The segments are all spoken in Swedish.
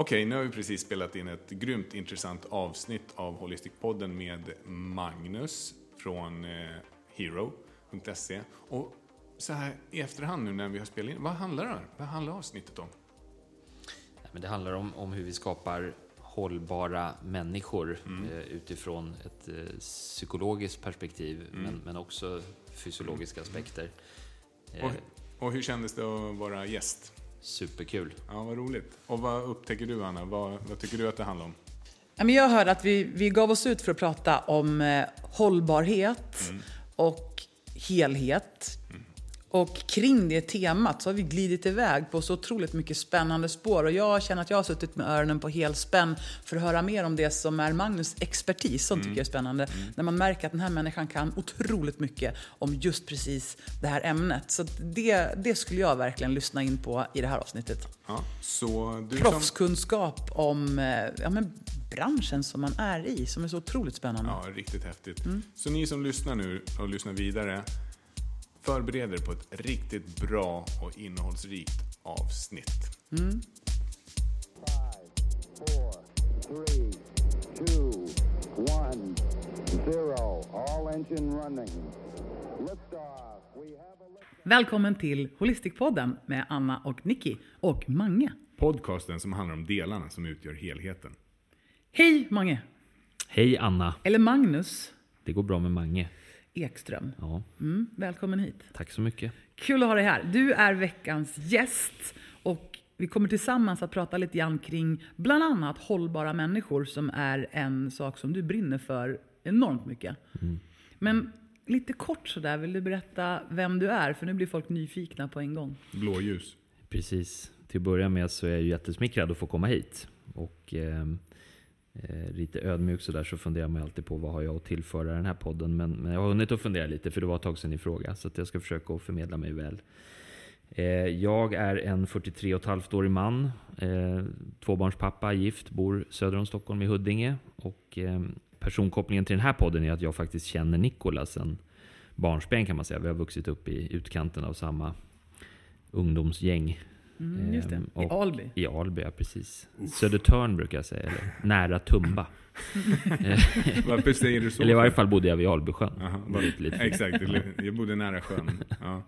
Okej, nu har vi precis spelat in ett grymt intressant avsnitt av Holistic-podden med Magnus från eh, Hero.se. Och så här i efterhand nu när vi har spelat in, vad handlar det Vad handlar avsnittet om? Men det handlar om, om hur vi skapar hållbara människor mm. eh, utifrån ett eh, psykologiskt perspektiv, mm. men, men också fysiologiska aspekter. Eh, och, och hur kändes det att vara gäst? Superkul. Ja, vad roligt. Och vad upptäcker du, Anna? Vad, vad tycker du att det handlar om? Jag hörde att vi, vi gav oss ut för att prata om eh, hållbarhet mm. och helhet. Mm. Och kring det temat så har vi glidit iväg på så otroligt mycket spännande spår. Och jag känner att jag har suttit med öronen på helspänn för att höra mer om det som är Magnus expertis. Sånt mm. tycker jag är spännande. Mm. När man märker att den här människan kan otroligt mycket om just precis det här ämnet. Så det, det skulle jag verkligen lyssna in på i det här avsnittet. Ja, så du Proffskunskap som... om eh, ja, men branschen som man är i, som är så otroligt spännande. Ja, riktigt häftigt. Mm. Så ni som lyssnar nu och lyssnar vidare, Förbered er på ett riktigt bra och innehållsrikt avsnitt. Mm. Five, four, three, two, one, zero. All engine running. Välkommen till Holistic-podden med Anna och Nicky och Mange. Podcasten som handlar om delarna som utgör helheten. Hej Mange! Hej Anna! Eller Magnus. Det går bra med Mange. Ekström. Ja. Mm, välkommen hit. Tack så mycket. Kul att ha dig här. Du är veckans gäst och vi kommer tillsammans att prata lite grann kring bland annat hållbara människor som är en sak som du brinner för enormt mycket. Mm. Men lite kort sådär, vill du berätta vem du är? För nu blir folk nyfikna på en gång. Blåljus. Precis. Till att börja med så är jag jättesmickrad att få komma hit. Och eh, eh, lite ödmjuk sådär så funderar man alltid på vad har jag att tillföra den här podden. Men, men jag har hunnit att fundera lite för det var ett tag sedan ni frågade. Så jag ska försöka att förmedla mig väl. Eh, jag är en 43,5-årig man. Eh, tvåbarnspappa, gift, bor söder om Stockholm i Huddinge. Och eh, personkopplingen till den här podden är att jag faktiskt känner Nikolas sen barnsben kan man säga. Vi har vuxit upp i utkanten av samma ungdomsgäng. Mm, just det. Ehm, I Alby? I Alby, ja precis. Södertörn brukar jag säga, eller nära Tumba. Varför säger du så? Eller i varje fall bodde jag vid Albysjön. lite, lite. Exakt, jag bodde nära sjön. Ja.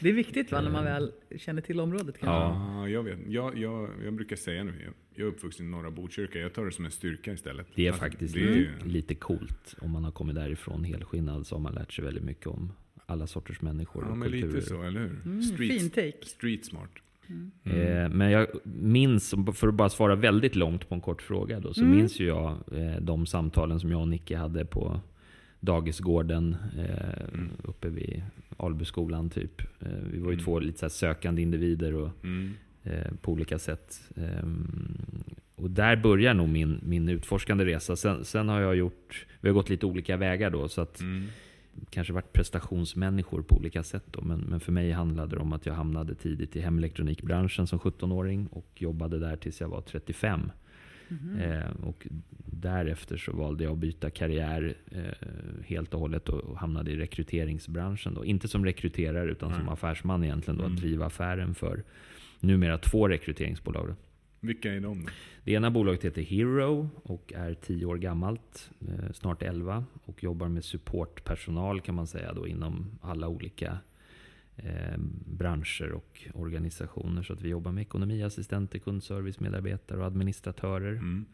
Det är viktigt va, när man väl känner till området? Kanske? Ja, jag vet. Jag, jag, jag brukar säga nu, jag är uppvuxen i norra Botkyrka. Jag tar det som en styrka istället. Det är alltså, faktiskt det är... lite coolt. Om man har kommit därifrån helskinnad så har man lärt sig väldigt mycket om alla sorters människor ja, och men kulturer. lite så, eller hur? Mm, street, fin take. Street smart. Mm. Eh, men jag minns, för att bara svara väldigt långt på en kort fråga då, så mm. minns ju jag eh, de samtalen som jag och Nicke hade på dagisgården eh, mm. uppe vid Albyskolan typ. vi var ju mm. två lite så sökande individer och, mm. på olika sätt. Ehm, och där börjar nog min, min utforskande resa. Sen, sen, har jag gjort, vi har gått lite olika vägar då. Så att mm kanske varit prestationsmänniskor på olika sätt. Då, men, men för mig handlade det om att jag hamnade tidigt i hemelektronikbranschen som 17-åring och jobbade där tills jag var 35. Mm. Eh, och därefter så valde jag att byta karriär eh, helt och hållet och, och hamnade i rekryteringsbranschen. Då. Inte som rekryterare utan mm. som affärsman egentligen. Då, mm. Att driva affären för numera två rekryteringsbolag. Då. Vilka är de? Det ena bolaget heter Hero och är 10 år gammalt, eh, snart 11 och jobbar med supportpersonal kan man säga då inom alla olika eh, branscher och organisationer. Så att vi jobbar med ekonomiassistenter, kundservicemedarbetare och administratörer. Mm.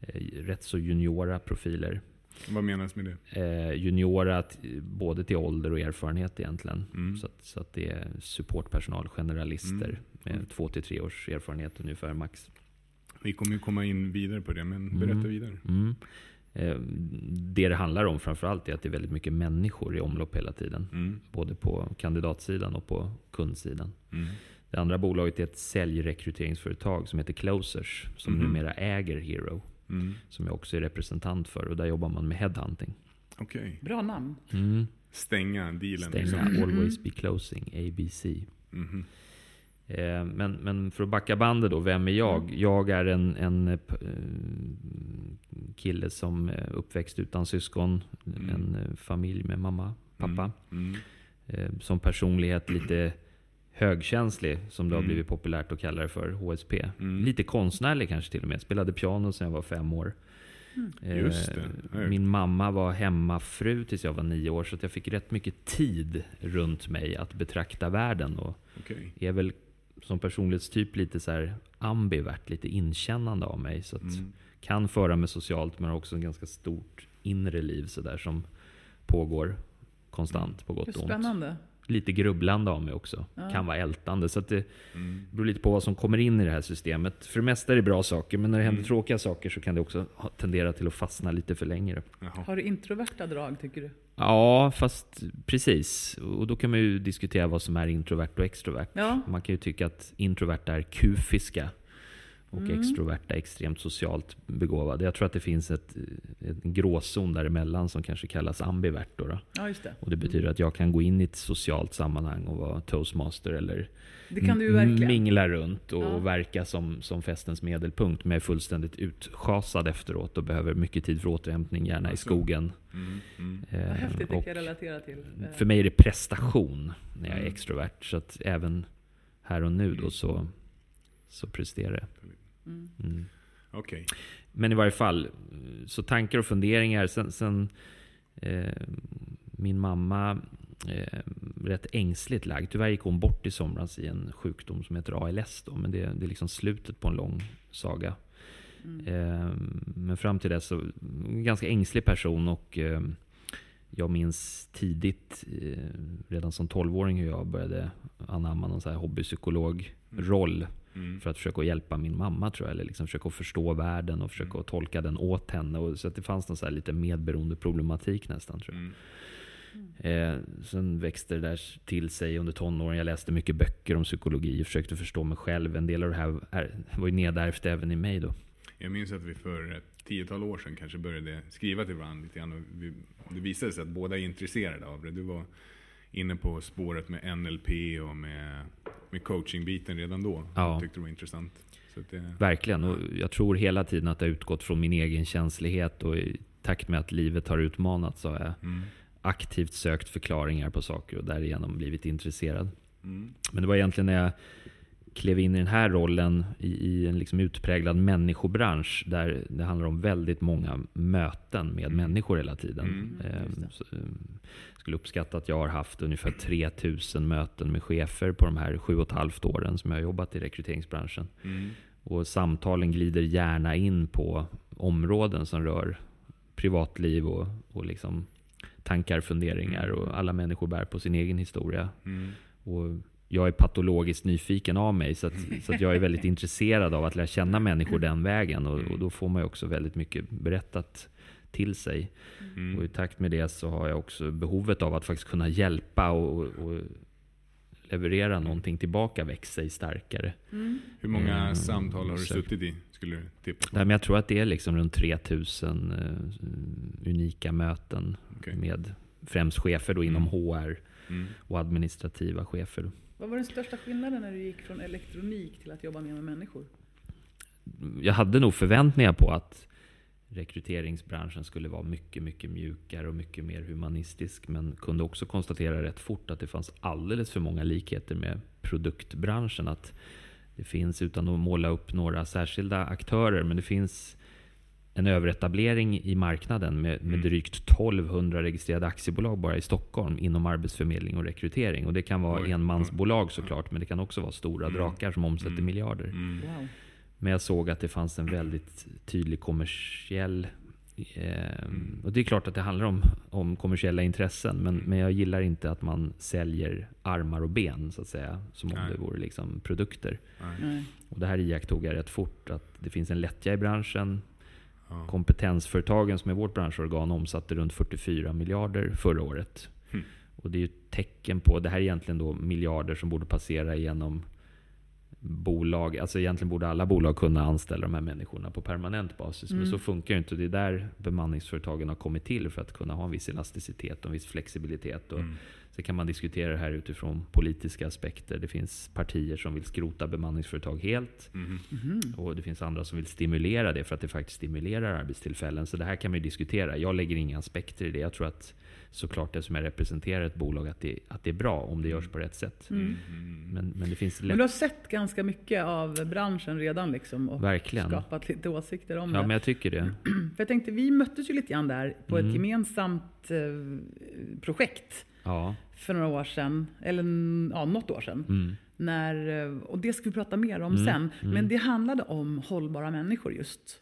Eh, rätt så juniora profiler. Vad menas med det? Eh, juniora både till ålder och erfarenhet egentligen. Mm. Så, att, så att det är supportpersonal, generalister mm. Med mm. två till tre års erfarenhet ungefär max. Vi kommer ju komma in vidare på det, men berätta mm. vidare. Mm. Eh, det det handlar om framförallt är att det är väldigt mycket människor i omlopp hela tiden. Mm. Både på kandidatsidan och på kundsidan. Mm. Det andra bolaget är ett säljrekryteringsföretag som heter Closers. Som mm. numera äger Hero. Mm. Som jag också är representant för. Och där jobbar man med headhunting. Okay. Bra namn. Mm. Stänga dealen. Stänga, liksom. always be closing, ABC. Mm. Eh, men, men för att backa bandet då, vem är jag? Mm. Jag är en, en eh, kille som är uppväxt utan syskon. Mm. En eh, familj med mamma, pappa. Mm. mm. Som personlighet lite högkänslig, som det har blivit populärt att kalla det för, HSP. Lite konstnärlig kanske till och med. Spelade piano sedan jag var fem år. Eh. Min mamma var hemmafru tills jag var nio år, så jag fick rätt mycket tid runt mig att betrakta världen. Och Okej. är väl som personlighetstyp lite så här ambivert, lite inkännande av mig. Så att Mm. kan föra mig socialt, men har också en ganska stort inre liv så där som pågår konstant på gott och ont. spännande. Lite grubblande av mig också. Ja. Kan vara ältande. Så att det Mm. beror lite på vad som kommer in i det här systemet. För det mesta är det bra saker, men när det händer Mm. tråkiga saker så kan det också tendera till att fastna lite för länge. Jaha. Har du introverta drag tycker du? Ja, fast precis. Och då kan man ju diskutera vad som är introvert och extrovert. Ja. Man kan ju tycka att introverta är kufiska och Mm. extroverta extremt socialt begåvade. Jag tror att det finns ett, en gråzon däremellan som kanske kallas ambivert. Då då. Ja, det. Och det betyder att jag kan gå in i ett socialt sammanhang och vara toastmaster eller mingla runt och Ja. verka som, som festens medelpunkt. Men är fullständigt utschasad efteråt och behöver mycket tid för återhämtning, gärna i Alltså. skogen. Mm. Mm. Eh, häftigt, det kan jag relatera till. Eh, för mig är det prestation när jag är Mm. extrovert. Så att även här och nu då Mm. så, så presterar jag. Mm. Mm. Okej. Men i varje fall, så tankar och funderingar. Sen, sen eh, min mamma eh, rätt ängsligt lagd. Tyvärr gick hon bort i somras i en sjukdom som heter ALS. Då, men det, det är liksom slutet på en lång saga. Mm. Eh, men fram till dess så, en ganska ängslig person och eh, jag minns tidigt, eh, redan som 12-åring, hur jag började anamma någon så här hobbypsykolog-roll Mm. För att försöka hjälpa min mamma tror jag. Eller liksom försöka förstå världen och försöka Mm. tolka den åt henne. Och, så att det fanns någon så här lite medberoende problematik nästan tror jag. Mm. Eh, sen växte det där till sig under tonåren. Jag läste mycket böcker om psykologi och försökte förstå mig själv. En del av det här är, var ju nedärvt även i mig då. Jag minns att vi för ett tiotal år sedan kanske började skriva till varandra lite grann. Och vi, det visade sig att båda är intresserade av det. Du var inne på spåret med NLP och med, med coachingbiten redan då. Ja. Jag tyckte det var intressant. Det, Verkligen. Och jag tror hela tiden att det utgått från min egen känslighet. Och i takt med att livet har utmanat så har jag mm. aktivt sökt förklaringar på saker och därigenom blivit intresserad. Mm. Men det var egentligen när jag klev in i den här rollen i, i en liksom utpräglad människobransch där det handlar om väldigt många möten med Mm. människor hela tiden. Mm. Ehm, så, ehm, skulle uppskatta att jag har haft ungefär 3000 möten med chefer på de här sju och ett halvt åren som jag har jobbat i rekryteringsbranschen. Mm. Och samtalen glider gärna in på områden som rör privatliv och, och liksom tankar, funderingar. Och alla människor bär på sin egen historia. Mm. Och jag är patologiskt nyfiken av mig, så att, så att jag är väldigt intresserad av att lära känna människor den vägen. Och, och då får man ju också väldigt mycket berättat till sig. Mm. Och i takt med det så har jag också behovet av att faktiskt kunna hjälpa och, och leverera någonting tillbaka växa sig starkare. Mm. Hur många Mm. samtal har du suttit i? Skulle du tippa på? Nej, men jag tror att det är liksom runt 3000 eh, unika möten Okej. med främst chefer då inom Mm. HR Mm. och administrativa chefer. Vad var den största skillnaden när du gick från elektronik till att jobba mer med människor? jag hade nog förväntningar på att rekryteringsbranschen skulle vara mycket, mycket mjukare och mycket mer humanistisk. Men kunde också konstatera rätt fort att det fanns alldeles för många likheter med produktbranschen. Att det finns, utan att måla upp några särskilda aktörer, men det finns en överetablering i marknaden med, med Mm. drygt 1200 registrerade aktiebolag bara i Stockholm inom arbetsförmedling och rekrytering. Och det kan vara Oj. enmansbolag såklart, men det kan också vara stora Mm. drakar som omsätter Mm. miljarder. Mm. Wow. Men jag såg att det fanns en väldigt tydlig kommersiell... Eh, och det är klart att det handlar om, om kommersiella intressen. Men, men jag gillar inte att man säljer armar och ben, så att säga. Som om Nej. det vore liksom produkter. Nej. Och det här iakttog jag rätt fort. Att det finns en lättja i branschen. Ja. Kompetensföretagen som är vårt branschorgan omsatte runt 44 miljarder förra året. Hmm. Och det är ju tecken på, det här är egentligen då miljarder som borde passera genom bolag. Alltså egentligen borde alla bolag kunna anställa de här människorna på permanent basis. Men Mm. så funkar ju inte. Det är där bemanningsföretagen har kommit till för att kunna ha en viss elasticitet och en viss flexibilitet. Och Mm. Sen kan man diskutera det här utifrån politiska aspekter. Det finns partier som vill skrota bemanningsföretag helt. Mhm. Och det finns andra som vill stimulera det för att det faktiskt stimulerar arbetstillfällen. Så det här kan man diskutera. Jag lägger inga aspekter i det. Jag tror att såklart det som jag representerar ett bolag, att det, att det är bra om det görs på rätt sätt. Mm. Men, men det finns Men lätt... du har sett ganska mycket av branschen redan liksom och Verkligen. skapat lite åsikter om Ja, det. men jag tycker det. För jag tänkte, vi möttes ju lite grann där på Mm. ett gemensamt eh, projekt Ja. för några år sedan, eller ja, något år sedan. Mm. När, eh, och det ska vi prata mer om Mm, sen. mm. Men det handlade om hållbara människor just.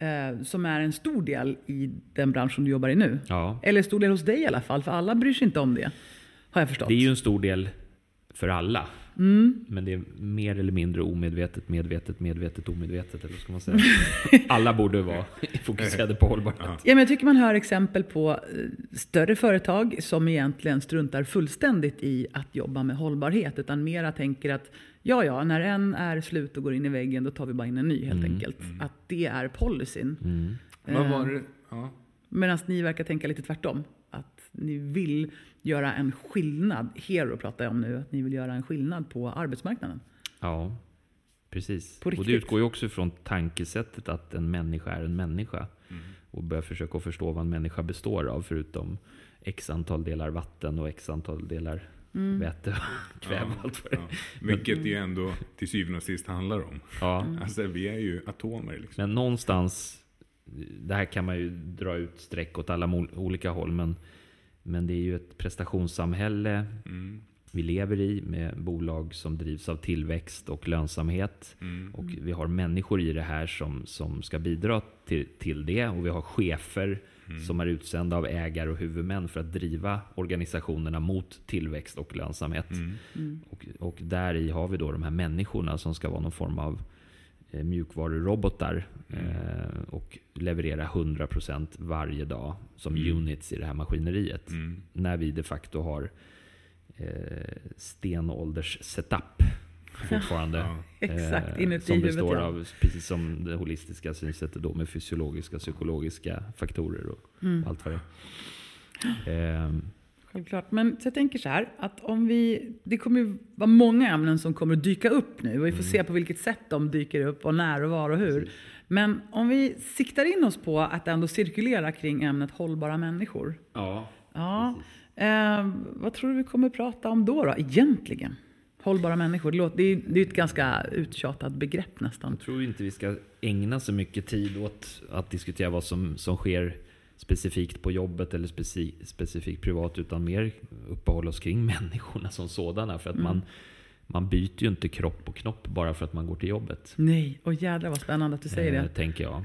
Eh, som är en stor del i den bransch som du jobbar i nu. Ja. Eller stor del hos dig i alla fall, för alla bryr sig inte om det. Har jag förstått. Det är ju en stor del för alla. Mm. Men det är mer eller mindre omedvetet, medvetet, medvetet, omedvetet. Eller ska man säga? Alla borde vara fokuserade på hållbarhet. Ja, men jag tycker man hör exempel på eh, större företag som egentligen struntar fullständigt i att jobba med hållbarhet. Utan mera tänker att ja, ja, när en är slut och går in i väggen då tar vi bara in en ny helt Mm, enkelt. Att det är policyn. Mm. Vad var det? Ja. Medan ni verkar tänka lite tvärtom. Att ni vill göra en skillnad. Hero pratar jag om nu. Att ni vill göra en skillnad på arbetsmarknaden. Ja, precis. Och det utgår ju också från tankesättet att en människa är en människa. Mm. Och börja försöka förstå vad en människa består av förutom x antal delar vatten och x antal delar Mm. väte och kväve och allt vad det är. Ja. Vilket det ju ändå till syvende och sist handlar om. Ja. Alltså vi är ju atomer liksom. Men någonstans, det här kan man ju dra ut streck åt alla olika håll, men, men det är ju ett prestationssamhälle Mm. Vi lever i med bolag som drivs av tillväxt och lönsamhet. Mm. Och vi har människor i det här som, som ska bidra till, till det. Och vi har chefer Mm. som är utsända av ägare och huvudmän för att driva organisationerna mot tillväxt och lönsamhet. Mm. Mm. Och, och där i har vi då de här människorna som ska vara någon form av eh, mjukvarurobotar Mm. eh, och leverera 100% varje dag som Mm. units i det här maskineriet. Mm. När vi de facto har eh, stenålders setup fortfarande. Ja. Exakt, Eh, inuti som huvudet. består ja. av, precis som det holistiska synsättet då, med fysiologiska, psykologiska faktorer och Mm. allt vad det är. Eh, Självklart. Men så jag tänker så här, att om vi, det kommer ju vara många ämnen som kommer att dyka upp nu och vi får se på vilket sätt de dyker upp och när och var och hur. Men om vi siktar in oss på att ändå cirkulera kring ämnet hållbara människor. ja, Ja, precis. Eh, vad tror du vi kommer prata om då, då egentligen? Hållbara människor, det, låter, det, är, det är ett ganska uttjatat begrepp nästan. Jag tror inte vi ska ägna så mycket tid åt att diskutera vad som, som sker specifikt på jobbet eller speci, specifikt privat utan mer uppehålla oss kring människorna som sådana. För att Mm. man, man byter ju inte kropp och knopp bara för att man går till jobbet. Nej, och jädrar vad spännande att du säger eh, det. Tänker jag.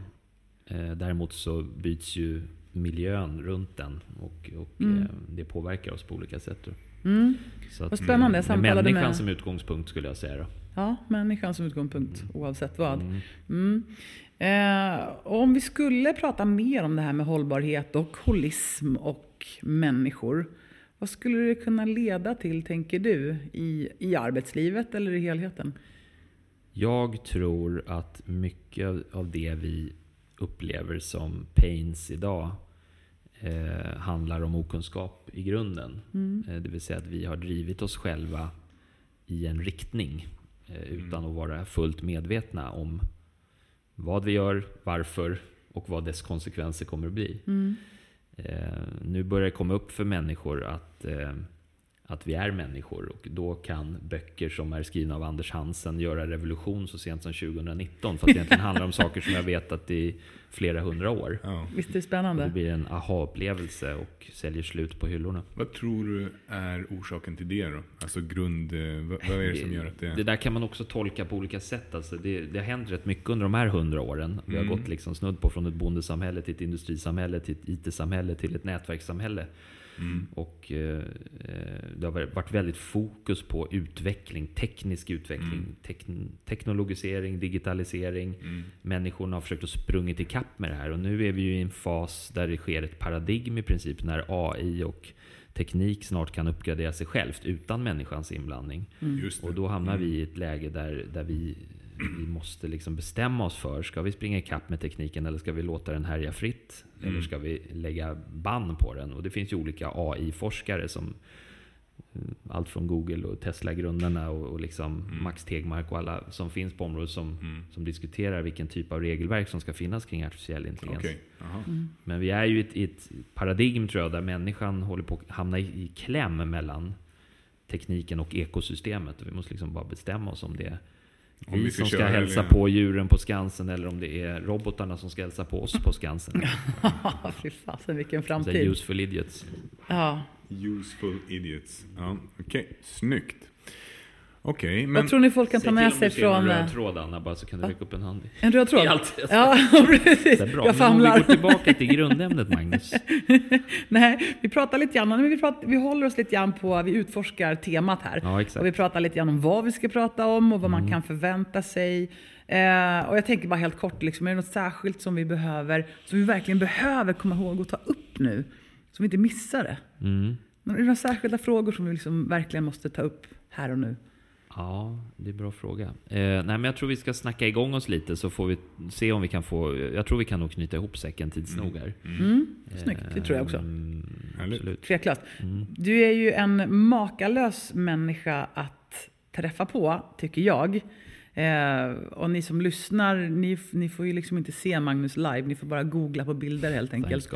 Eh, däremot så byts ju miljön runt den och, och Mm. eh, det påverkar oss på olika sätt. Mm. Så att, Vad spännande, med samtalade människan med- som utgångspunkt skulle jag säga. Då. Ja, människan som utgångspunkt oavsett vad. Mm. Mm. Eh, om vi skulle prata mer om det här med hållbarhet och holism och människor. Vad skulle det kunna leda till, tänker du, i, i arbetslivet eller i helheten? Jag tror att mycket av det vi upplever som pains idag eh, handlar om okunskap i grunden. Mm. Eh, det vill säga att vi har drivit oss själva i en riktning eh, utan att vara fullt medvetna om vad vi gör, varför och vad dess konsekvenser kommer att bli. Mm. Eh, nu börjar det komma upp för människor att, eh, att vi är människor och då kan böcker som är skrivna av Anders Hansen göra revolution så sent som 2019. Fast det egentligen handlar om saker som jag vet att det är flera hundra år. Ja. Visst är det Och det spännande? blir en aha-upplevelse och säljer slut på hyllorna. Vad tror du är orsaken till det då? Alltså grund... eh, Vad, vad är det som gör att det... Det där kan man också tolka på olika sätt. Alltså det, det har hänt rätt mycket under de här hundra åren. Vi har Mm. gått liksom snudd på från ett bondesamhälle till ett industrisamhälle, till ett IT-samhälle, till ett nätverkssamhälle. Mm. Och eh, eh, det har varit väldigt fokus på utveckling, teknisk utveckling, Mm. tekn- teknologisering, digitalisering. Mm. Människorna har försökt att sprungit ikapp med det här och nu är vi ju i en fas där det sker ett paradigm i princip när AI och teknik snart kan uppgradera sig självt utan människans inblandning. Det. Och då hamnar Mm. vi i ett läge där, där vi, vi måste liksom bestämma oss för, ska vi springa ikapp med tekniken eller ska vi låta den härja fritt? Mm. Eller ska vi lägga bann på den? Och det finns ju olika AI-forskare som allt från Google och Tesla-grundarna och, och liksom Max Tegmark och alla som finns på området som, som diskuterar vilken typ av regelverk som ska finnas kring artificiell intelligens. Okej. Jaha. Men vi är ju i ett, ett paradigm tror jag, där människan håller på att hamna i, i kläm mellan tekniken och ekosystemet. Och vi måste liksom bara bestämma oss om det vi, som ska hälsa eller- på djuren på Skansen eller om det är robotarna som ska hälsa på oss på Skansen. Fy fasen vilken framtid. useful idiots. Ja. Useful idiots. Ja, Okej, snyggt. Okej, men... Vad tror ni folk kan ta med sig Säg till om från... du ser en eh, röd tråd Anna, bara så kan du räcka upp en hand. En röd tråd? Är alltid- Ja, precis. Det är bra. Jag Men om vi famlar. går tillbaka till grundämnet Magnus. Nej, vi pratar lite grann, men vi, pratar, vi håller oss lite grann på, vi utforskar temat här. Ja, exakt. Och vi pratar lite grann om vad vi ska prata om och vad Mm. man kan förvänta sig. Eh, och jag tänker bara helt kort, liksom, är det något särskilt som vi behöver, som vi verkligen behöver komma ihåg att ta upp nu? Så vi inte missar det. Mm. Men är det några särskilda frågor som vi liksom verkligen måste ta upp här och nu? Ja, det är en bra fråga. Eh, nej, men jag tror vi ska snacka igång oss lite så får vi se om vi kan få... Jag tror vi kan nog knyta ihop säcken tids nog här. Mm, snyggt, det tror jag också. Mm, absolut. Tveklöst. Mm. Du är ju en makalös människa att träffa på, tycker jag. Eh, och ni som lyssnar, ni, ni får ju liksom inte se Magnus live, ni får bara googla på bilder helt enkelt.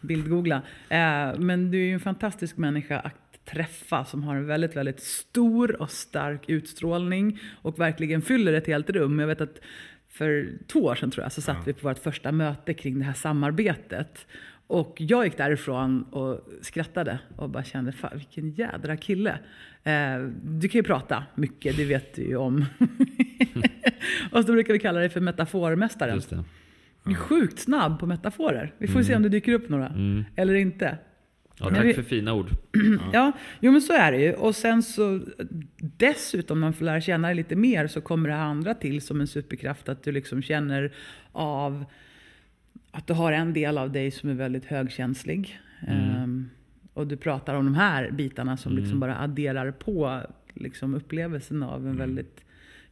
Bildgoogla. Eh, men du är ju en fantastisk människa att träffa som har en väldigt, väldigt stor och stark utstrålning och verkligen fyller ett helt rum. Jag vet att för två år sedan tror jag så satt vi på vårt första möte kring det här samarbetet. Och jag gick därifrån och skrattade och bara kände, fan vilken jädra kille. Eh, du kan ju prata mycket, det vet du ju om. och så brukar vi kalla dig för metaformästaren. Just det. Du är sjukt snabb på metaforer. Vi får se om det dyker upp några. Mm. Eller inte. Ja, tack för fina ord. Ja, jo men så är det ju. Och sen så dessutom när man får lära känna dig lite mer så kommer det andra till som en superkraft. Att du liksom känner av att du har en del av dig som är väldigt högkänslig. Ehm, och du pratar om de här bitarna som liksom bara adderar på liksom upplevelsen av en väldigt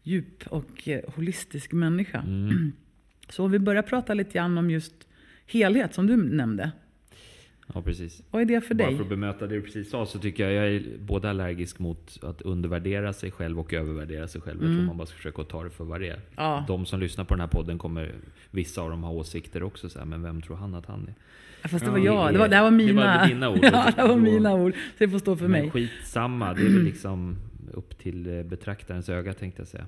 djup och eh, holistisk människa. Så om vi börjar prata lite grann om just helhet som du nämnde. Ja, precis. Vad är det för Bara dig? för att bemöta det du precis sa så tycker jag jag är både allergisk mot att undervärdera sig själv och övervärdera sig själv. Jag tror man bara ska försöka ta det för vad det är. Mm. Ja. De som lyssnar på den här podden kommer, vissa av dem ha åsikter också. Så här, men vem tror han att han är? Ja, Fast det var jag. det- Det, var, det här var det mina. var dina ord. ja, det var mina ord. Så det får stå för men mig. skitsamma, det är väl liksom upp till eh, betraktarens öga tänkte jag säga.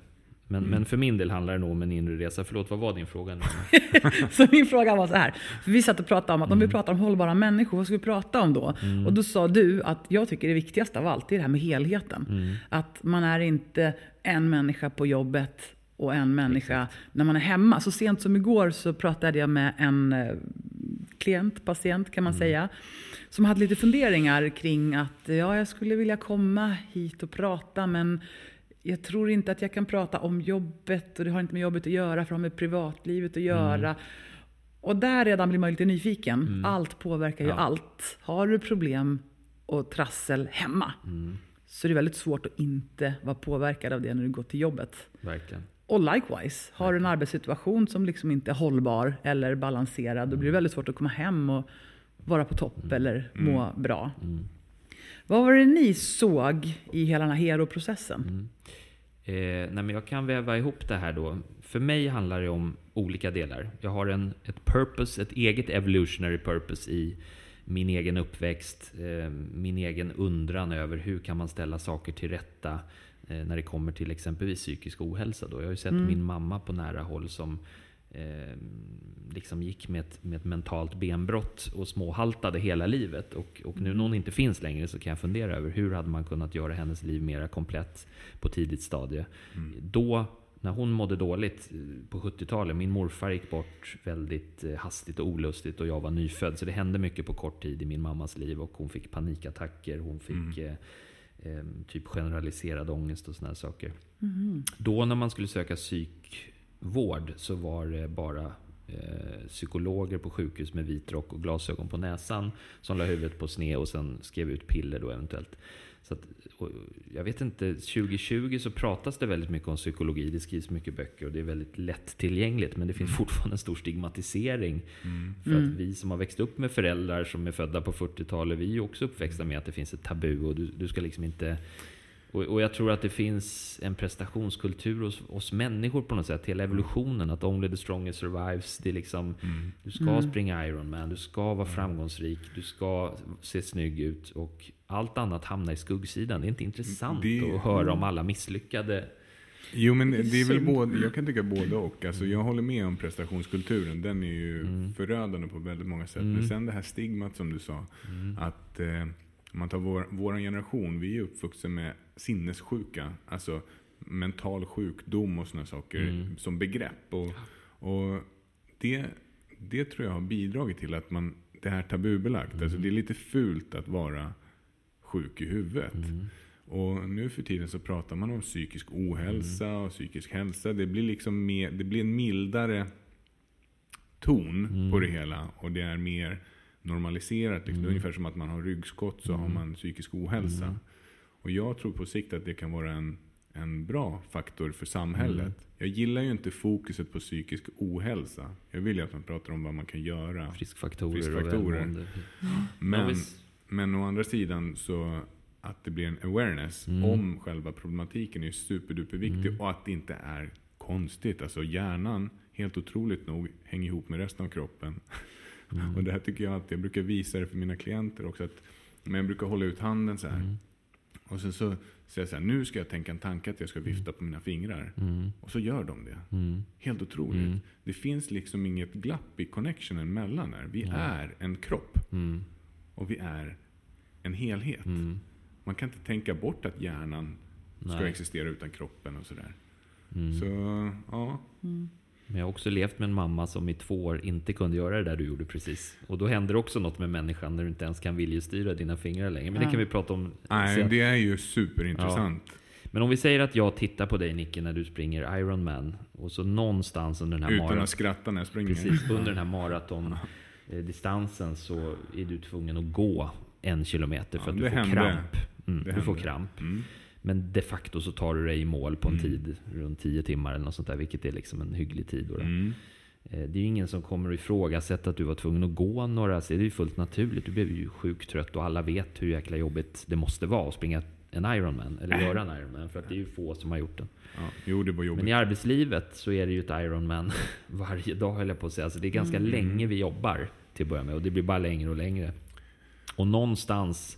Men, Mm. men för min del handlar det nog om en inre resa. Förlåt, vad var din fråga nu? Så min fråga var så här. För vi satt och pratade om att om Mm. vi pratar om hållbara människor, vad ska vi prata om då? Och då sa du att jag tycker det viktigaste av allt är det här med helheten. Mm. Att man är inte en människa på jobbet och en människa när man är hemma. Så sent som igår så pratade jag med en eh, klient, patient kan man säga, som hade lite funderingar kring att ja, jag skulle vilja komma hit och prata men jag tror inte att jag kan prata om jobbet och det har inte med jobbet att göra för det har med privatlivet att göra. Och där redan blir man lite nyfiken. Allt påverkar ju Ja. allt. Har du problem och trassel hemma så det är väldigt svårt att inte vara påverkad av det när du går till jobbet. Verkligen. Och likewise, har du en arbetssituation som liksom inte är hållbar eller balanserad, då blir det väldigt svårt att komma hem och vara på topp eller må bra. Vad var det ni såg i hela den här hero-processen? Eh, nej men jag kan väva ihop det här då. För mig handlar det om olika delar. Jag har en, ett purpose, ett eget evolutionary purpose i min egen uppväxt, eh, min egen undran över hur kan man ställa saker till rätta eh, när det kommer till exempelvis psykisk ohälsa. Då. Jag har ju sett min mamma på nära håll som eh, liksom gick med ett, med ett mentalt benbrott och småhaltade hela livet. Och, och nu när hon inte finns längre så kan jag fundera över hur hade man kunnat göra hennes liv mera komplett på tidigt stadie. Då, när hon mådde dåligt eh, på 70-talet, min morfar gick bort väldigt eh, hastigt och olustigt och jag var nyfödd. Så det hände mycket på kort tid i min mammas liv och hon fick panikattacker, hon fick eh, eh, typ generaliserad ångest och såna här saker. Då när man skulle söka psykvård så var det bara eh, psykologer på sjukhus med vit rock och glasögon på näsan som la huvudet på sned och sen skrev ut piller då eventuellt. Så att, jag vet inte, 2020 så pratas det väldigt mycket om psykologi. Det skrivs mycket böcker och det är väldigt lättillgängligt. Men det finns mm. fortfarande en stor stigmatisering. Mm. För att mm. vi som har växt upp med föräldrar som är födda på 40-talet, vi är ju också uppväxta med att det finns ett tabu och du, du ska liksom inte och, och, jag tror att det finns en prestationskultur hos oss människor på något sätt. Hela evolutionen. Att only the strongest survives. Det är liksom, mm. Du ska mm. springa Ironman, du ska vara framgångsrik, du ska se snygg ut. Och allt annat hamnar i skuggsidan. Det är inte intressant det, att höra om alla misslyckade Jo, men det är väl både, jag kan tycka både och. Alltså, jag håller med om prestationskulturen. Den är ju mm. förödande på väldigt många sätt. Mm. Men sen det här stigmat som du sa. Mm. Att eh, om man tar vår, vår generation, vi är uppvuxna med sinnessjuka. Alltså mental sjukdom och sådana saker mm. som begrepp. Och, och det, det tror jag har bidragit till att man, det här tabubelagt. Mm. Alltså det är lite fult att vara sjuk i huvudet. Mm. Och nu för tiden så pratar man om psykisk ohälsa mm. och psykisk hälsa. Det blir liksom mer, det blir en mildare ton mm. på det hela. Och det är mer normaliserat. Liksom. Mm. Det är mm. ungefär som att man har ryggskott så har mm. man psykisk ohälsa. Mm. Och jag tror på sikt att det kan vara en, en bra faktor för samhället. Mm. Jag gillar ju inte fokuset på psykisk ohälsa. Jag vill ju att man pratar om vad man kan göra. Friskfaktorer, Friskfaktorer. och Men, ja, men å andra sidan så att det blir en awareness mm. om själva problematiken är superduperviktig mm. och att det inte är konstigt. Alltså hjärnan, helt otroligt nog, hänger ihop med resten av kroppen. Mm. och det här tycker jag att jag brukar visa det för mina klienter också. Att, men jag brukar hålla ut handen så här. Mm. Och sen så säger jag så här, nu ska jag tänka en tanke att jag ska mm. vifta på mina fingrar. Mm. Och så gör de det. Mm. Helt otroligt. Mm. Det finns liksom inget glapp i connectionen mellan er. Vi är en kropp. Mm. Och vi är en helhet. Mm. Man kan inte tänka bort att hjärnan Nej. ska existera utan kroppen och sådär. Så, ja. Men jag har också levt med en mamma som i två år inte kunde göra det där du gjorde precis. Och då händer också något med människan när du inte ens kan viljestyra dina fingrar längre. Men ja. det kan vi prata om. Nej, det är ju superintressant. Ja. Men om vi säger att jag tittar på dig Nicke när du springer Ironman. Och så någonstans under den här Utan att skratta när jag springer. Precis, under den här maratondistansen så är du tvungen att gå en kilometer för att du får hände. kramp. Mm, du får kramp. Men de facto så tar du dig i mål på en mm. tid runt 10 timmar eller något sånt där, vilket är liksom en hygglig tid. Då mm. Eh, det är ju ingen som kommer att ifrågasätta att du var tvungen att gå några... Så det är ju fullt naturligt. Du blev ju sjukt trött och alla vet hur jäkla jobbigt det måste vara att springa en Ironman, eller äh. göra en Ironman. För att det är ju få som har gjort den. Ja, jo, det var jobbigt. Men i arbetslivet så är det ju ett Ironman varje dag, höll jag på att säga. Så det är ganska mm. länge vi jobbar till att börja med. Och det blir bara längre och längre. Och någonstans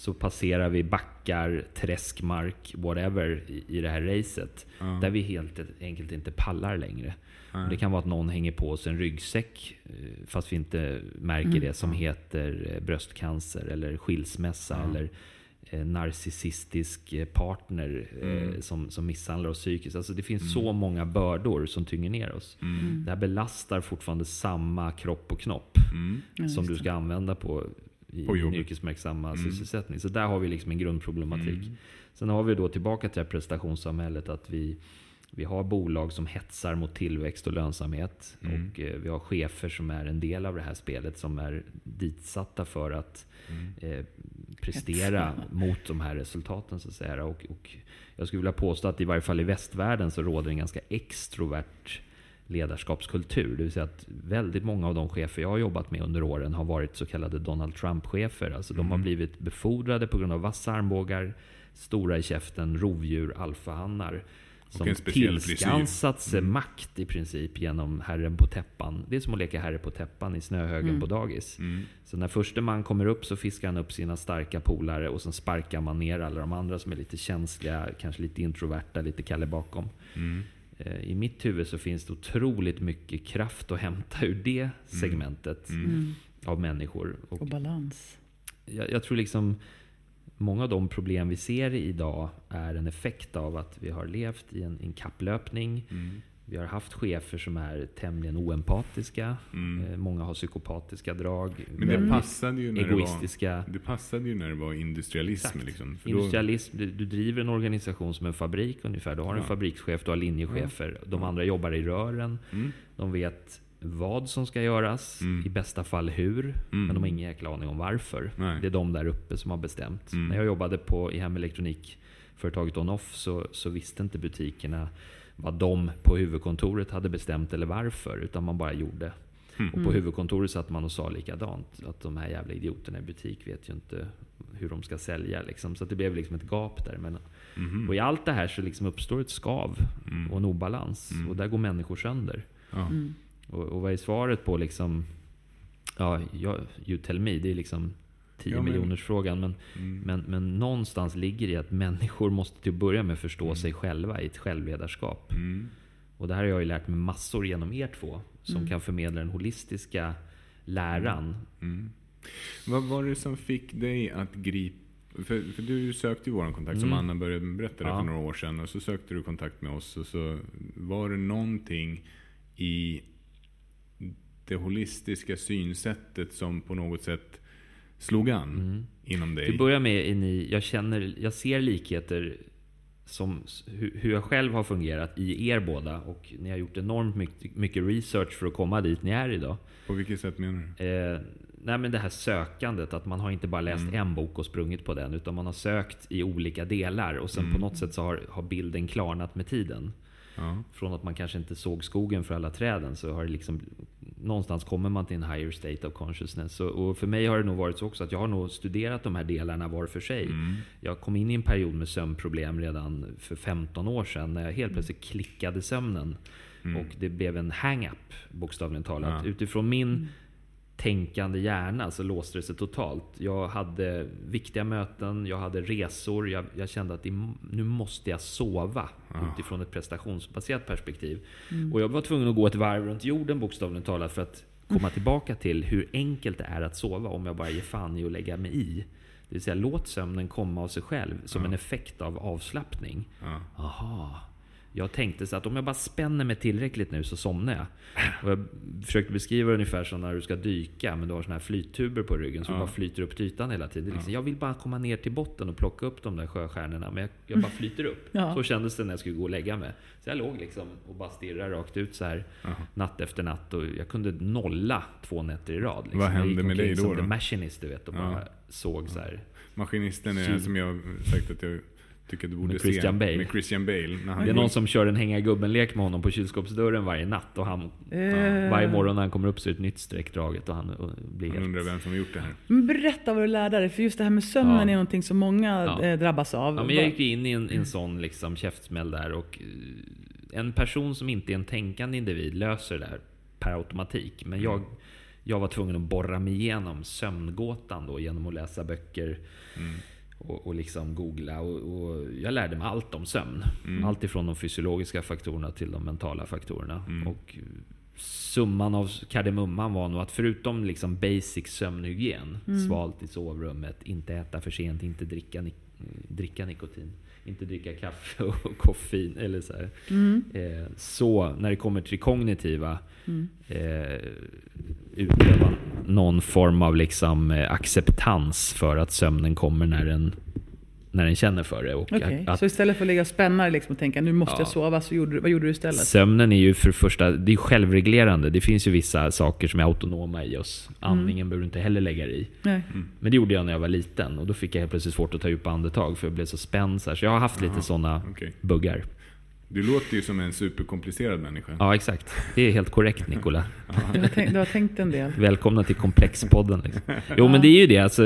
så passerar vi backar, träskmark, whatever i, i det här racet. Mm. Där vi helt enkelt inte pallar längre. Mm. Det kan vara att någon hänger på sig en ryggsäck eh, fast vi inte märker mm. det som heter eh, bröstcancer eller skilsmässa eller eh, narcissistisk partner mm. som, som misshandlar oss psykiskt. Alltså det finns mm. så många bördor som tynger ner oss. Mm. Det här belastar fortfarande samma kropp och knopp som du ska använda på i din yrkesverksamma mm. sysselsättning. Så där har vi liksom en grundproblematik. Mm. Sen har vi då tillbaka till prestationssamhället att vi, vi har bolag som hetsar mot tillväxt och lönsamhet. Mm. Och eh, vi har chefer som är en del av det här spelet som är ditsatta för att mm. eh, prestera mot de här resultaten. Så att säga. Och, och jag skulle vilja påstå att i varje fall i västvärlden så råder en ganska extrovert ledarskapskultur. Det vill säga att väldigt många av de chefer jag har jobbat med under åren har varit så kallade Donald Trump-chefer. Alltså mm. de har mm. blivit befordrade på grund av vassa armbågar, stora i käften, rovdjur, alfahannar. Som tillskansat sig mm. makt i princip genom herren på täppan. Det är som att leka herre på täppan i snöhögen mm. på dagis. Mm. Så när första man kommer upp så fiskar han upp sina starka polare och sen sparkar man ner alla de andra som är lite känsliga, kanske lite introverta, lite kalle bakom. Eh, I mitt huvud så finns det otroligt mycket kraft att hämta ur det mm. segmentet mm. Mm. av människor. Och, och balans. Jag, jag, tror liksom många av de problem vi ser idag är en effekt av att vi har levt i en, en kapplöpning. Mm. Vi har haft chefer som är tämligen oempatiska. Mm. Eh, många har psykopatiska drag. Men det passade ju när egoistiska. Det, var, det passade ju när det var industrialism. Liksom, industrialism då... du, du, driver en organisation som en fabrik ungefär. Du har en fabrikschef, du har linjechefer. Ja. De andra jobbar i rören. Mm. De vet vad som ska göras, Mm. i bästa fall hur, men de har ingen jäkla aning om varför. Nej. Det är de där uppe som har bestämt. Mm. När jag jobbade på, i hemelektronikföretaget On-Off så, så visste inte butikerna vad de på huvudkontoret hade bestämt eller varför, utan man bara gjorde. Mm. Och på huvudkontoret satt man och sa likadant. Att de här jävla idioterna i butik vet ju inte hur de ska sälja. Liksom. Så att det blev liksom ett gap där. Men, Mhm. Och i allt det här så liksom uppstår ett skav Mm. och en obalans. Mm. Och där går människor sönder. Ja. Mm. Och, och vad är svaret på liksom... Ja, jag, you tell me. Det är liksom 10 Ja, men- miljoners frågan. Men, Mm. men, men någonstans ligger det i att människor måste till att börja med förstå Mm. sig själva i ett självledarskap. Mm. Och det här har jag ju lärt mig massor genom er två. Som Mm. kan förmedla den holistiska läran. Mm. Vad var det som fick dig att gripa... För, för du sökte ju vår kontakt som Mm. Anna började berätta det Ja. för några år sedan. Och så sökte du kontakt med oss. Och så var det någonting i det holistiska synsättet som på något sätt slog an Mm. inom dig. Till att börja med, är ni, jag, känner, jag ser likheter som hur, jag själv har fungerat i er båda. Och ni har gjort enormt mycket, mycket research för att komma dit ni är idag. På vilket sätt menar du? Eh, nej men det här sökandet, att man har inte bara läst en bok och sprungit på den. Utan man har sökt i olika delar. Och sen på något sätt så har, har bilden klarnat med tiden. Ja. Från att man kanske inte såg skogen för alla träden så har det liksom Någonstans kommer man till en higher state of consciousness. Och, och för mig har det nog varit så också att jag har nog studerat de här delarna var för sig. Mm. Jag kom in i en period med sömnproblem redan för 15 år sedan. När jag helt plötsligt klickade sömnen. Och det blev en hang-up bokstavligen talat. Ja. Utifrån min tänkande hjärna så låste det sig totalt. Jag hade viktiga möten, jag hade resor. Jag, jag kände att nu måste jag sova utifrån ett prestationsbaserat perspektiv. Och jag var tvungen att gå ett varv runt jorden bokstavligen talat för att komma tillbaka till hur enkelt det är att sova om jag bara ger fan i att lägga mig i. Det vill säga låt sömnen komma av sig själv som en effekt av avslappning. Ja. Aha. Jag tänkte så att om jag bara spänner mig tillräckligt nu så somnar jag. Och jag försökte beskriva det ungefär som när du ska dyka, men du har såna här flyttuber på ryggen så Ja. bara flyter upp till ytan hela tiden. Liksom, jag vill bara komma ner till botten och plocka upp de där sjöstjärnorna, men jag, jag bara flyter upp. Ja. Så kändes det när jag skulle gå och lägga mig. Så jag låg liksom och bara stirrade rakt ut så här natt efter natt och jag kunde nolla två nätter i rad. Liksom. Vad Jag hände gick med dig då Som då? The Machinist, du vet, och Ja. bara såg så här. Maskinisten är som jag sagt att jag tycker du borde Med Christian se. Bale. Med Christian Bale. När han Det är någon som kör en hänga gubben-lek med honom på kylskåpsdörren varje natt. Och han, Eh, varje morgon när han kommer upp så är det ett nytt streck draget och han och blir helt... undrar vem som har gjort det här. Men berätta vad du lärde dig, för just det här med sömnen Ja. är någonting som många Ja. eh, drabbas av. Ja, men jag gick in i en, en sån liksom käftsmäll där och eh, en person som inte är en tänkande individ löser det där per automatik. Men jag, jag var tvungen att borra mig igenom sömngåtan då genom att läsa böcker och, och liksom googla. Och, och jag lärde mig allt om sömn. Allt ifrån de fysiologiska faktorerna till de mentala faktorerna. Och summan av kardemumman var nog att förutom liksom basic sömnhygien, svalt i sovrummet, inte äta för sent, inte dricka, ni- dricka nikotin, inte dricka kaffe och koffein. Eller så, här. Eh, så när det kommer till det kognitiva, eh, utöva någon form av liksom, eh, acceptans för att sömnen kommer när den, när den känner för det. Och Okej, att, Så istället för att ligga och spänna liksom och tänka nu måste Ja. jag sova, så gjorde du, vad gjorde du istället? Sömnen är ju för det första det är självreglerande. Det finns ju vissa saker som är autonoma i oss. Andningen behöver du inte heller lägga dig i. Nej. Men det gjorde jag när jag var liten. Och då fick jag helt plötsligt svårt att ta djupa andetag för jag blev så spänd. Så, här. så jag har haft lite sådana Okej. buggar. Du låter ju som en superkomplicerad människa. Ja, exakt. Det är helt korrekt Nikola. Du, har tänkt, du har tänkt en del. Välkomna till Komplexpodden. Liksom. Jo, men det är ju det. Alltså,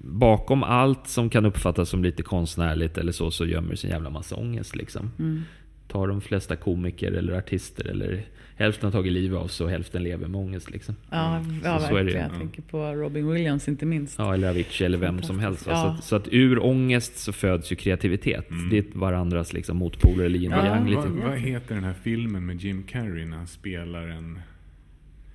bakom allt som kan uppfattas som lite konstnärligt eller så, så gömmer sig en jävla massa ångest. Liksom. Mm. Tar de flesta komiker eller artister, eller hälften har tagit livet av sig och hälften lever med ångest. Liksom. Ja, ja Så- så är verkligen. Jag tänker på Robin Williams inte minst. Ja, eller Avicii eller vem som helst. va? Ja. Så, att, så att ur ångest så föds ju kreativitet. Det är varandras liksom, motpoler eller yin och yang. Lite. Vad, vad heter den här filmen med Jim Carrey när han spelar en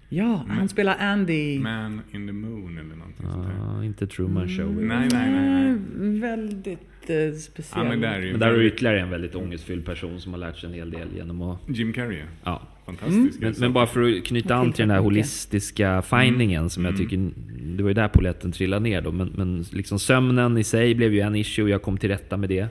Ja, han spelar Andy. man in the moon eller någonting sånt där? Ja, inte Truman Show. Mm. Nej, nej, nej. nej. Mm, Väldigt eh, speciell. Ja, men där är ju Men där du ytterligare en väldigt ångestfylld person som har lärt sig en hel del genom att... Jim Carrey. Ja. Fantastisk. Men, men bara för att knyta an till den här holistiska findingen som jag tycker... Det var ju där poletten trillade ner då. Men, men liksom sömnen i sig blev ju en issue. Jag kom till rätta med det.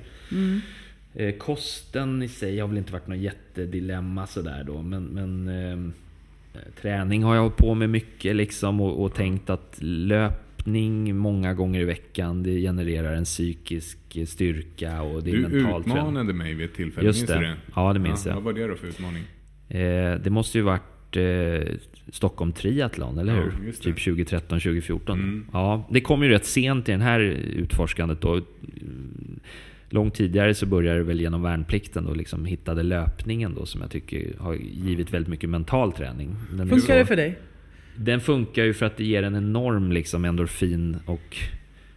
Eh, kosten i sig har väl inte varit något jättedilemma sådär då. Men, men eh, träning har jag hållit på med mycket liksom och, och tänkt att löpning många gånger i veckan, det genererar en psykisk styrka och det är Du mental träning. utmanade mig vid ett tillfälle, Just minns du det. det? Ja, det minns jag. Vad var det då för utmaning? Eh, det måste ju varit eh, Stockholm Triathlon, eller Ja, hur? det. Typ 2013, 2014. Mm. Ja, det kom ju rätt sent i det här utforskandet då. Långt tidigare så började det väl genom värnplikten och liksom hittade löpningen då som jag tycker har givit väldigt mycket mental träning. Den, Funkar så- det för dig? den funkar ju för att det ger en enorm liksom endorfin och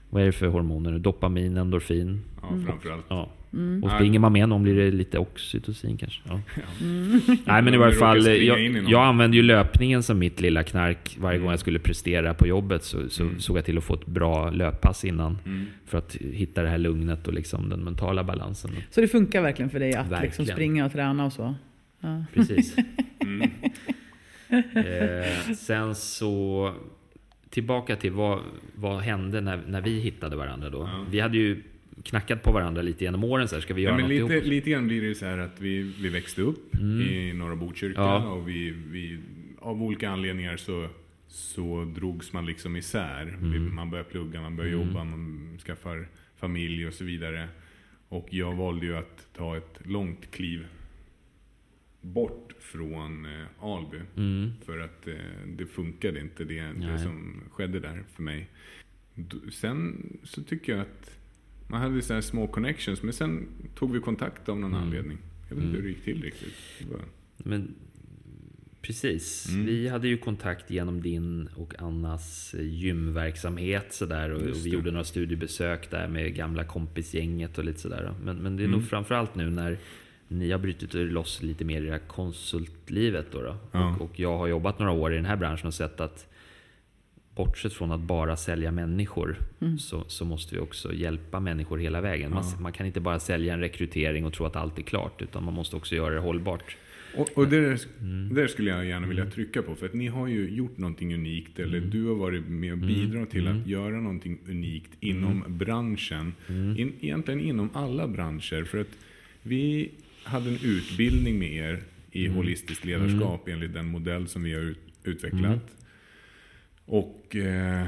vad är det för hormoner? Dopamin, endorfin. Ja, framförallt. Ja. Mm. Och springer man med någon blir det lite oxytocin kanske. Ja. Mm. Nej men i varje fall, jag, jag använde ju löpningen som mitt lilla knark varje gång jag skulle prestera på jobbet. Så, så Mm. såg jag till att få ett bra löppass innan. Mm. För att hitta det här lugnet och liksom den mentala balansen. Så det funkar verkligen för dig att liksom springa och träna och så? Ja. Precis. Mm. Eh, sen så tillbaka till vad, vad hände när, när vi hittade varandra då. Ja. Vi hade ju knackat på varandra lite genom åren. Så här, ska vi göra Ja, men lite, ihop? lite grann blir det så här att vi, vi växte upp i norra Botkyrka Mm. Ja. och vi, vi, av olika anledningar så, så drogs man liksom isär. Mm. man börjar plugga, man börjar jobba, man skaffar familj och så vidare. Och jag valde ju att ta ett långt kliv bort från eh, Alby. Mm. För att eh, det funkade inte det, det som skedde där för mig. Sen så tycker jag att man hade så små connections, men sen tog vi kontakt av någon Mm. anledning. Jag vet inte hur det gick till riktigt. Men, precis. Mm. Vi hade ju kontakt genom din och Annas eh, gymverksamhet. Sådär, och, och vi gjorde några studiebesök där med gamla kompisgänget och lite sådär. Men, men det är Mm. nog framförallt nu när ni har brutit er loss lite mer i det här konsultlivet. Då, då. Ja. Och, och jag har jobbat några år i den här branschen och sett att Bortsett från att bara sälja människor så, så måste vi också hjälpa människor hela vägen. Man, Ja. man kan inte bara sälja en rekrytering och tro att allt är klart. Utan man måste också göra det hållbart. Och, och där, Mm. där skulle jag gärna vilja trycka på. För att ni har ju gjort någonting unikt. Eller Mm. du har varit med och bidragit till att göra någonting unikt inom Mm. branschen. In, egentligen inom alla branscher. För att vi hade en utbildning med er i Mm. holistiskt ledarskap enligt den modell som vi har ut, utvecklat. Mm. Och eh,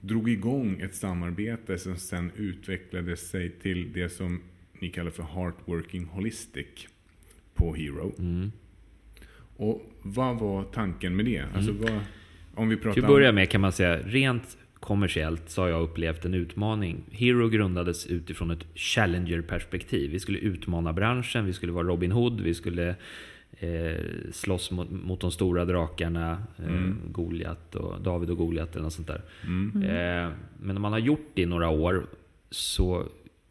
drog igång ett samarbete som sen utvecklade sig till det som ni kallar för Heartworking Holistic på Hero. Mm. Och vad var tanken med det? Alltså vad, om vi pratar Till att börja med kan man säga rent kommersiellt så har jag upplevt en utmaning. Hero grundades utifrån ett challenger-perspektiv. Vi skulle utmana branschen, vi skulle vara Robin Hood, vi skulle eh, slåss mot, mot de stora drakarna, eh, Goliat och David och Goliat eller något sånt där. Eh, men när man har gjort det i några år så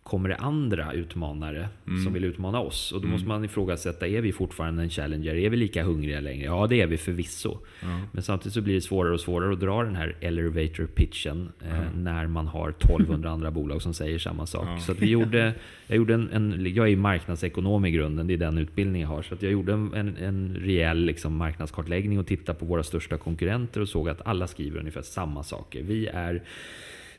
kommer det andra utmanare som vill utmana oss. Och då måste man ifrågasätta, är vi fortfarande en challenger? Är vi lika hungriga längre? Ja, det är vi förvisso. Men samtidigt så blir det svårare och svårare att dra den här elevator pitchen eh, när man har 1200 andra bolag som säger samma sak. Ja. Så att vi gjorde, jag, gjorde en, en, jag är marknadsekonom i grunden, det är den utbildning jag har. Så att jag gjorde en, en, en rejäl liksom, marknadskartläggning och tittade på våra största konkurrenter och såg att alla skriver ungefär samma saker. Vi är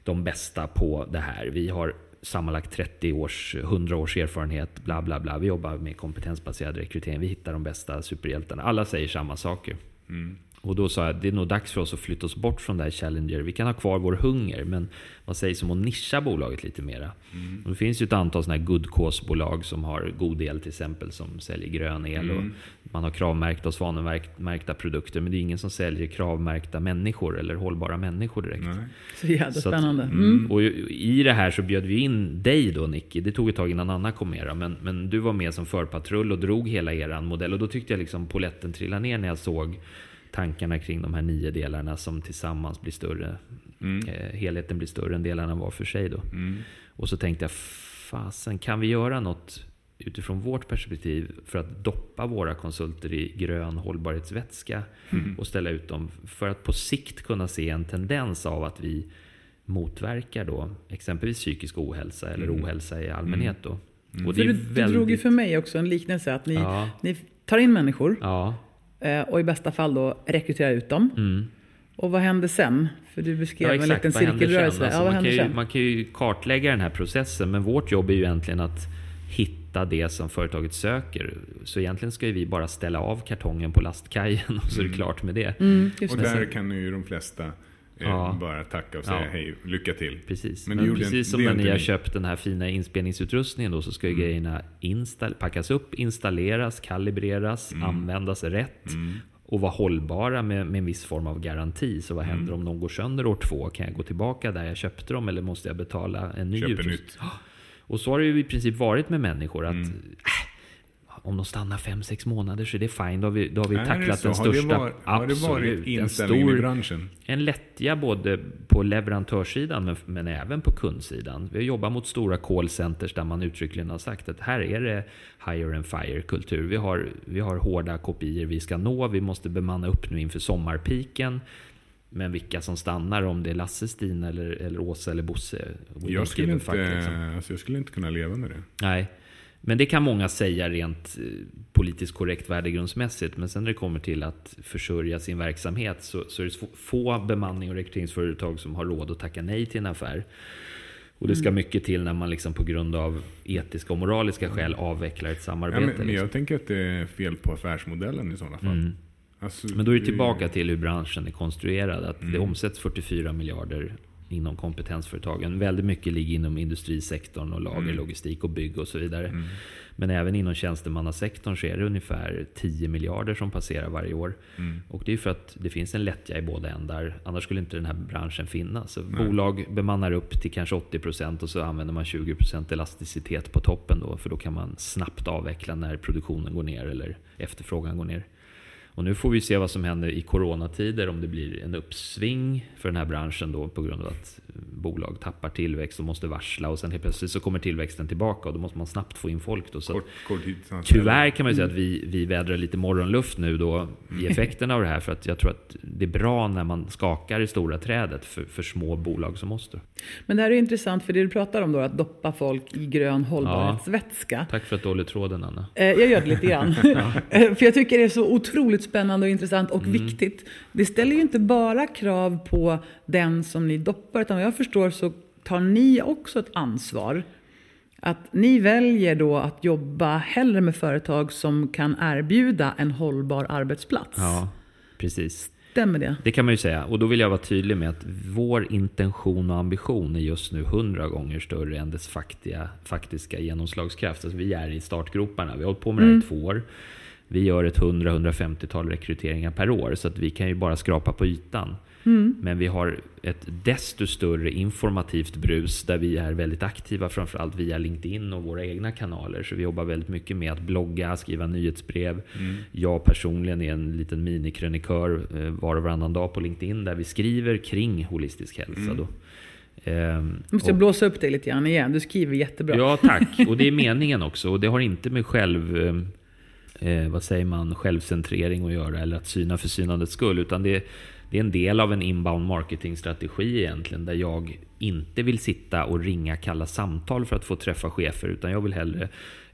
de bästa på det här. Vi har sammanlagt 30 års, 100 års erfarenhet, bla bla bla. Vi jobbar med kompetensbaserad rekrytering. Vi hittar de bästa superhjältarna. Alla säger samma saker. Mm. Och då sa jag, det är nog dags för oss att flytta oss bort från det här Challenger. Vi kan ha kvar vår hunger, men vad sägs om att nischa bolaget lite mera? Och det finns ju ett antal sådana här good cause-bolag som har god el till exempel, som säljer grön el. Och man har kravmärkta och svanmärkta produkter, men det är ingen som säljer kravmärkta människor eller hållbara människor direkt. Nej. Så jävla Så att- spännande. Mm. Och i det här så bjöd vi in dig då Nicky. Det tog ett tag innan Anna kom med. Men, men du var med som förpatrull och drog hela eran modell. Och då tyckte jag liksom poletten trilla ner när jag såg tankarna kring de här nio delarna som tillsammans blir större. Mm. Eh, helheten blir större än delarna var för sig då. Mm. Och så tänkte jag, fasen kan vi göra något utifrån vårt perspektiv för att doppa våra konsulter i grön hållbarhetsvätska och ställa ut dem för att på sikt kunna se en tendens av att vi motverkar då exempelvis psykisk ohälsa eller ohälsa i allmänhet då. Och För du, du drog ju för mig också en liknelse att ni, Ja. ni tar in människor Ja, och i bästa fall då rekryterar ut dem. mm. Och vad händer sen? För du beskrev Ja, en exakt. liten händer sen? cirkelrörelse. Alltså, ja, man, kan ju, man kan ju kartlägga den här processen, men vårt jobb är ju egentligen att hitta det som företaget söker. Så egentligen ska ju vi bara ställa av kartongen på lastkajen och så är det klart med det. Mm, Och där kan ju de flesta eh, Ja. bara tacka och säga Ja. hej, lycka till. Precis. Men Men, precis inte- som när är ni har köpt den här fina inspelningsutrustningen då så ska ju grejerna install- packas upp, installeras, kalibreras, användas rätt och vara hållbara med, med en viss form av garanti. Så vad händer om de går sönder år två? Kan jag gå tillbaka där jag köpte dem eller måste jag betala en ny Köper utrustning? nytt. Och så har det ju i princip varit med människor. att Mm. äh, Om de stannar fem sex månader så är det fine. Då har vi, då har vi tacklat den Har det största. varit- Har det varit inställningen i stor branschen? en lättja både på leverantörssidan men, men även på kundsidan. Vi jobbar mot stora callcenters där man uttryckligen har sagt att här är det hire and fire-kultur. Vi har, vi har hårda kopior vi ska nå. Vi måste bemanna upp nu inför sommarpiken. Men vilka som stannar, om det är Lasse, Stina, eller, eller Åsa eller Bosse. Jag skulle, inte, liksom. alltså jag skulle inte kunna leva med det. Nej. Men det kan många säga rent eh, politiskt korrekt värdegrundsmässigt. Men sen när det kommer till att försörja sin verksamhet så, så är det få- bemanning och rekryteringsföretag som har råd att tacka nej till en affär. Och det ska mycket till när man liksom på grund av etiska och moraliska skäl avvecklar ett Ja, samarbete. men, men liksom. jag tänker att det är fel på affärsmodellen i sådana fall. Mm. Alltså, Men då är det- tillbaka till hur branschen är konstruerad. Att Mm. det omsätts 44 miljarder inom kompetensföretagen. Väldigt mycket ligger inom industrisektorn och lager, Mm. logistik och bygg och så vidare. Mm. Men även inom tjänstemannasektorn så är det ungefär 10 miljarder som passerar varje år. Mm. Och det är för att det finns en lättja i båda ändar. Annars skulle inte den här branschen finnas. Så bolag bemannar upp till kanske 80% och så använder man 20% elasticitet på toppen då. För då kan man snabbt avveckla när produktionen går ner eller efterfrågan går ner. Och nu får vi se vad som händer i coronatider. Om det blir en uppsving för den här branschen då på grund av att bolag tappar tillväxt och måste varsla. Och sen helt plötsligt så kommer tillväxten tillbaka och då måste man snabbt få in folk. Då. Så att Kort, korttidsanställning. Tyvärr kan man ju säga att vi, vi vädrar lite morgonluft nu då i effekterna av det här. För att jag tror att det är bra när man skakar i stora trädet för, för små bolag som oss. Då. Men det här är intressant för det du pratar om då, att doppa folk i grön hållbarhetsvätska. Tack för att du håller tråden Anna. Eh, Jag gör det lite grann. Eh, För jag tycker det är så otroligt spännande och intressant och Mm. viktigt. Det ställer ju inte bara krav på den som ni doppar, utan jag förstår så tar ni också ett ansvar. Att ni väljer då att jobba hellre med företag som kan erbjuda en hållbar arbetsplats. Ja, precis. Stämmer det? Det kan man ju säga. Och då vill jag vara tydlig med att vår intention och ambition är just nu hundra gånger större än dess faktiga, faktiska genomslagskraft. Alltså vi är i startgroparna. Vi har hållit på med det här i två år. Vi gör ett 100-150-tal rekryteringar per år. Så att vi kan ju bara skrapa på ytan. Men vi har ett desto större informativt brus där vi är väldigt aktiva, framförallt via LinkedIn och våra egna kanaler. Så vi jobbar väldigt mycket med att blogga, skriva nyhetsbrev. Jag personligen är en liten minikrönikör eh, var och varannan dag på LinkedIn där vi skriver kring holistisk hälsa. Då. Ehm, måste jag och- blåsa upp dig lite grann igen. Du skriver jättebra. Ja, tack. Och det är meningen också. Och det har inte med själv... eh, Eh, vad säger man? Självcentrering att göra eller att syna för synandets skull. Utan det, det är en del av en inbound marketingstrategi egentligen. Där jag inte vill sitta och ringa kalla samtal för att få träffa chefer. Utan jag vill hellre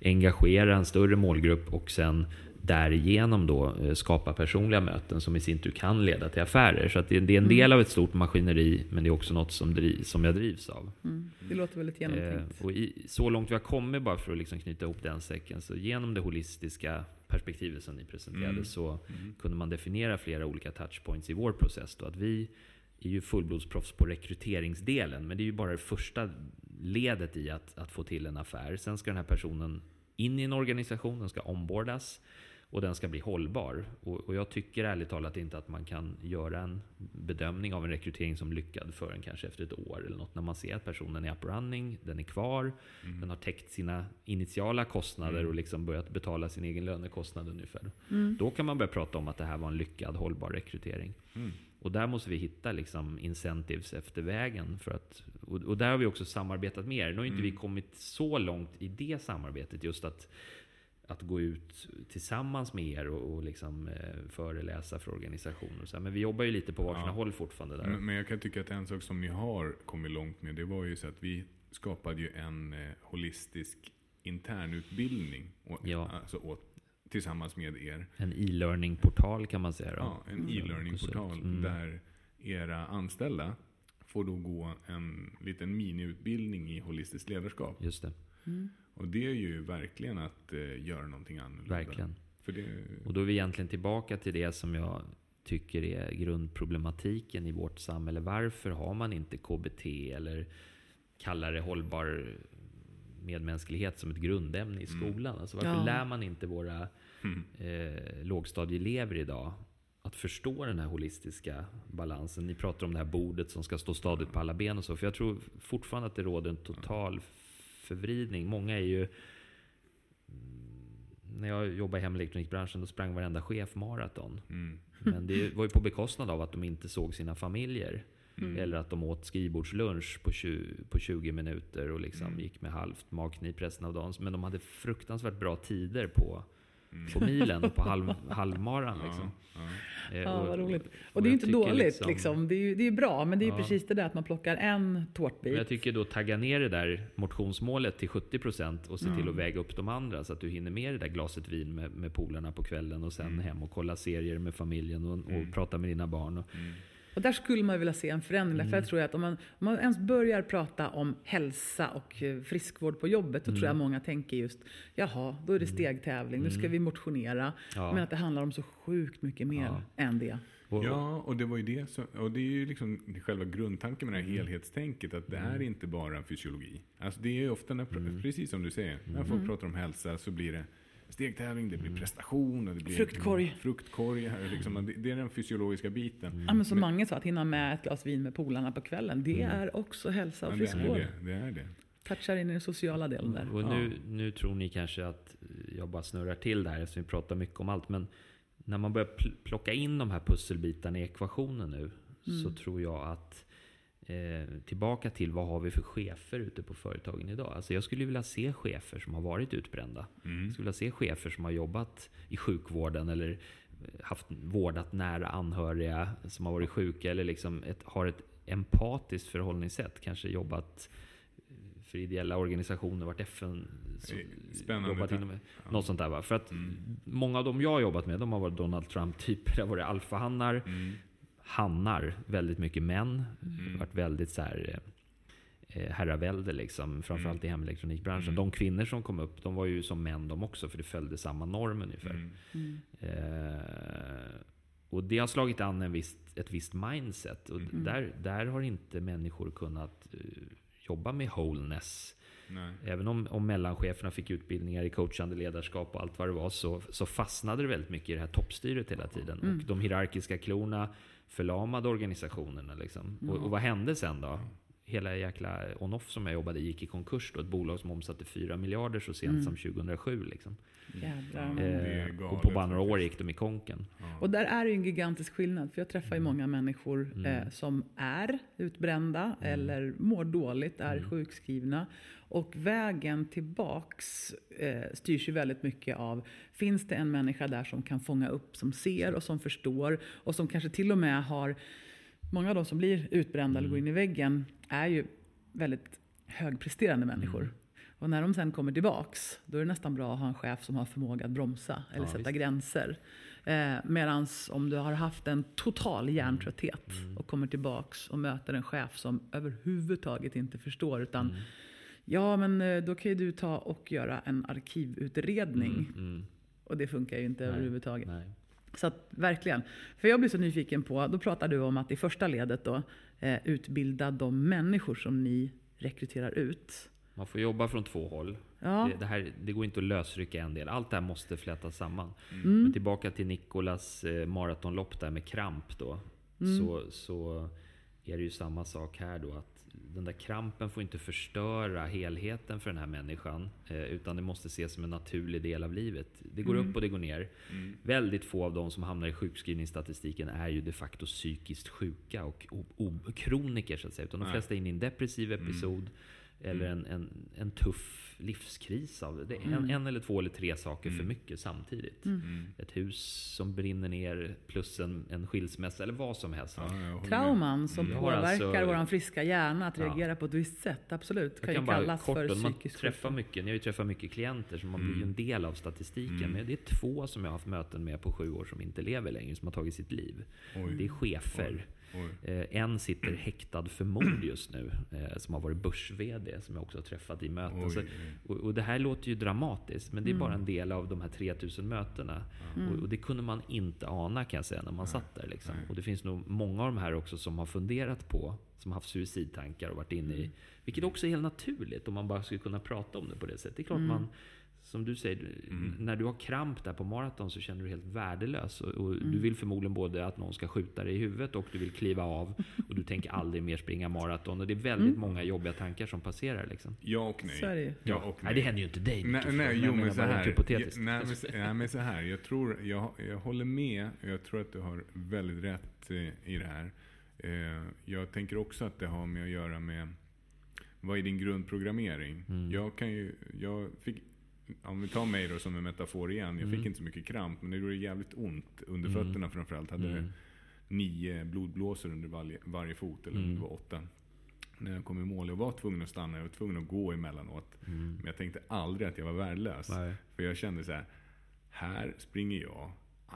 engagera en större målgrupp och sen därigenom då eh, skapa personliga möten som i sin tur kan leda till affärer. Så det, det är en del av ett stort maskineri men det är också något som, driv, som jag drivs av. Mm, det låter väldigt genomtänkt. Eh, och i, så långt vi har kommit, bara för att liksom knyta ihop den säcken, så genom det holistiska perspektivet som ni presenterade Mm. så kunde man definiera flera olika touchpoints i vår process. Då, att vi är ju fullblodsproffs på rekryteringsdelen, men det är ju bara det första ledet i att, att få till en affär. Sen ska den här personen in i en organisation, den ska ombordas och den ska bli hållbar. Och, och jag tycker ärligt talat inte att man kan göra en bedömning av en rekrytering som lyckad förrän kanske efter ett år eller något. När man ser att personen är up running, den är kvar, den har täckt sina initiala kostnader och liksom börjat betala sin egen lönekostnad ungefär. Då kan man börja prata om att det här var en lyckad hållbar rekrytering. Mm. Och där måste vi hitta liksom incentives efter vägen. För att, och, och där har vi också samarbetat mer. Nu har inte vi kommit så långt i det samarbetet. Just att, att gå ut tillsammans med er och, och liksom, eh, föreläsa för organisationer. Och så här. Men vi jobbar ju lite på varsina Ja. håll fortfarande där. Men, men jag kan tycka att en sak som ni har kommit långt med, det var ju så att vi skapade ju en eh, holistisk internutbildning och, Ja. alltså, åt, tillsammans med er. En e-learning-portal kan man säga. Då. Ja, en e-learning-portal Mm. där era anställda får då gå en liten miniutbildning i holistiskt ledarskap. Just det. Och det är ju verkligen att eh, göra någonting annorlunda. Verkligen. För det, Och då är vi egentligen tillbaka till det som jag tycker är grundproblematiken i vårt samhälle. Varför har man inte KBT eller kallar det hållbar medmänsklighet som ett grundämne i skolan? Alltså varför Ja. lär man inte våra eh, lågstadieelever idag att förstå den här holistiska balansen? Ni pratar om det här bordet som ska stå stadigt på alla ben och så. För jag tror fortfarande att det råder en total förvridning. Många är ju när jag jobbade i hemelektronikbranschen då sprang varenda chef maraton. mm, Men det var ju på bekostnad av att de inte såg sina familjer. Eller att de åt skrivbordslunch på 20, på 20 minuter och liksom gick med halvt magknip resten av dagen. Men de hade fruktansvärt bra tider på, på milen och på halv, halvmaran. Liksom. ja, Eh, Ja, och- vad roligt. och Och det är ju inte dåligt liksom. Det är ju det är bra, men det är ju Ja. precis det där att man plockar en Men tårtbit. jag tycker då tagga ner det där motionsmålet till 70% och se till att väga upp de andra så att du hinner med det där glaset vin med, med polarna på kvällen och sen hem och kolla serier med familjen och, och prata med dina barn. Och, Och där skulle man vilja se en förändring. Därför Mm. jag tror att om man, om man ens börjar prata om hälsa och eh, friskvård på jobbet, då tror Mm. jag många tänker just, jaha, då är det stegtävling, nu ska vi motionera. Mm. Ja. Men att det handlar om så sjukt mycket mer Ja. än det. Ja, och det var ju det som, och det är ju liksom själva grundtanken med det här Mm. helhetstänket, att det är inte bara fysiologi. Alltså det är ju ofta, när, Mm. precis som du säger, när folk pratar om hälsa så blir det stegtävling, det blir prestation och det blir Fruktkorg. fruktkorg här, liksom, det, det är den fysiologiska biten. Ja, men som Mange sa, att hinna med ett glas vin med polarna på kvällen, det är också hälsa och Men det är friskvård. det. det, är det. Touchar in i den sociala delen där. Och nu, nu tror ni kanske att jag bara snurrar till det här eftersom vi pratar mycket om allt. Men när man börjar pl- plocka in de här pusselbitarna i ekvationen nu så tror jag att eh, tillbaka till vad har vi för chefer ute på företagen idag? Alltså jag skulle vilja se chefer som har varit utbrända. Jag skulle vilja se chefer som har jobbat i sjukvården eller eh, haft, vårdat nära anhöriga som har varit sjuka eller liksom ett, har ett empatiskt förhållningssätt. Kanske jobbat för ideella organisationer, varit FN... Spännande. Jobbat inom, Något sånt där va. För att många av dem jag har jobbat med, de har varit Donald Trump-typer. Det har varit alfahannar, hannar, väldigt mycket män. varit väldigt så här eh, herravälde liksom. Framförallt i hemelektronikbranschen. De kvinnor som kom upp, de var ju som män de också. För det följde samma norm ungefär. Eh, och det har slagit an en viss, ett visst mindset. Och där, där har inte människor kunnat eh, jobba med wholeness. Nej. Även om, om mellancheferna fick utbildningar i coachande ledarskap och allt vad det var så, så fastnade det väldigt mycket i det här toppstyret hela tiden. Och de hierarkiska klorna förlamade organisationerna. Liksom. Och, och vad hände sen då? Hela jäkla Onoff som jag jobbade i gick i konkurs då. Ett bolag som omsatte 4 miljarder så sent som 2007. Liksom. Är Eh, galet och på bara några år gick de i konken. Och där är det ju en gigantisk skillnad. För jag träffar Mm. ju många människor eh, som är utbrända Mm. eller mår dåligt, är sjukskrivna. Och vägen tillbaks eh, styrs ju väldigt mycket av, finns det en människa där som kan fånga upp, som ser och som förstår och som kanske till och med har, många av de som blir utbrända eller går Mm. in i väggen är ju väldigt högpresterande människor. Och när de sen kommer tillbaks, då är det nästan bra att ha en chef som har förmåga att bromsa eller Ja, sätta visst. gränser. Eh, Medan om du har haft en total hjärntrötthet och kommer tillbaks och möter en chef som överhuvudtaget inte förstår utan Ja, men eh, då kan ju du ta och göra en arkivutredning. Mm. Och det funkar ju inte Nej, överhuvudtaget. Nej. Så att, verkligen. För jag blir så nyfiken på, då pratar du om att i första ledet då eh, utbilda de människor som ni rekryterar ut. Man får jobba från två håll. Ja. Det, det, här, det går inte att lösrycka en del. Allt det här måste flätas samman. Mm. Men tillbaka till Nikolas eh, maratonlopp där med kramp då. Mm. Så, så är det ju samma sak här då. Att den där krampen får inte förstöra helheten för den här människan. Eh, utan det måste ses som en naturlig del av livet. Det går Mm. upp och det går ner. Väldigt få av de som hamnar i sjukskrivningsstatistiken är ju de facto psykiskt sjuka och kroniker så att säga. Utan de flesta är inne i en depressiv episod. Eller en, en, en tuff livskris av det. är En, en eller två eller tre saker för mycket samtidigt. Ett hus som brinner ner plus en, en skilsmässa eller vad som helst. Ja. Trauman som Mm. Har påverkar alltså- vår friska hjärna att Ja. reagera på ett visst sätt. Absolut. Jag Kan, kan ju kallas kort, för man psykisk träffar mycket, ni har ju träffat mycket klienter så man blir ju en del av statistiken. Men det är två som jag har haft möten med på sju år som inte lever längre, som har tagit sitt liv. Oj. Det är chefer. Eh, en sitter häktad för mord just nu, eh, som har varit börs-VD, som jag också har träffat i möten. Oj, Så, oj. och, och det här låter ju dramatiskt, men det är bara en del av de här 3000 mötena. Och, och det kunde man inte ana kan jag säga när man satt där. Liksom. Och det finns nog många av de här också som har funderat på, som har haft suicidtankar och varit inne i, vilket också är helt naturligt om man bara skulle kunna prata om det på det sättet. Det är klart man som du säger, när du har kramp där på maraton så känner du dig helt värdelös. Och, och Du vill förmodligen både att någon ska skjuta dig i huvudet och du vill kliva av. Och du tänker aldrig mer springa maraton. Och det är väldigt många jobbiga tankar som passerar. Liksom. Ja och nej. Ju. Ja och Nej, det händer ju inte dig. Nej, nej jag jo men så här. hypotetiskt. Ja, Nej men, så- nej, men så här. Jag tror, jag, jag håller med. Jag tror att du har väldigt rätt i det här. Eh, Jag tänker också att det har med att göra med vad är din grundprogrammering? Mm. Jag kan ju, jag fick, om vi tar mig då som en metafor igen. Jag Mm. fick inte så mycket kramp men det gjorde jävligt ont under fötterna framförallt. Hade Mm. nio blodblåsor under varje, varje fot, eller Mm. det var åtta. När jag kom i mål. Jag var tvungen att stanna, jag var tvungen att gå emellanåt. Men jag tänkte aldrig att jag var värdelös. Mm. Nej. För jag kände så här. Här springer jag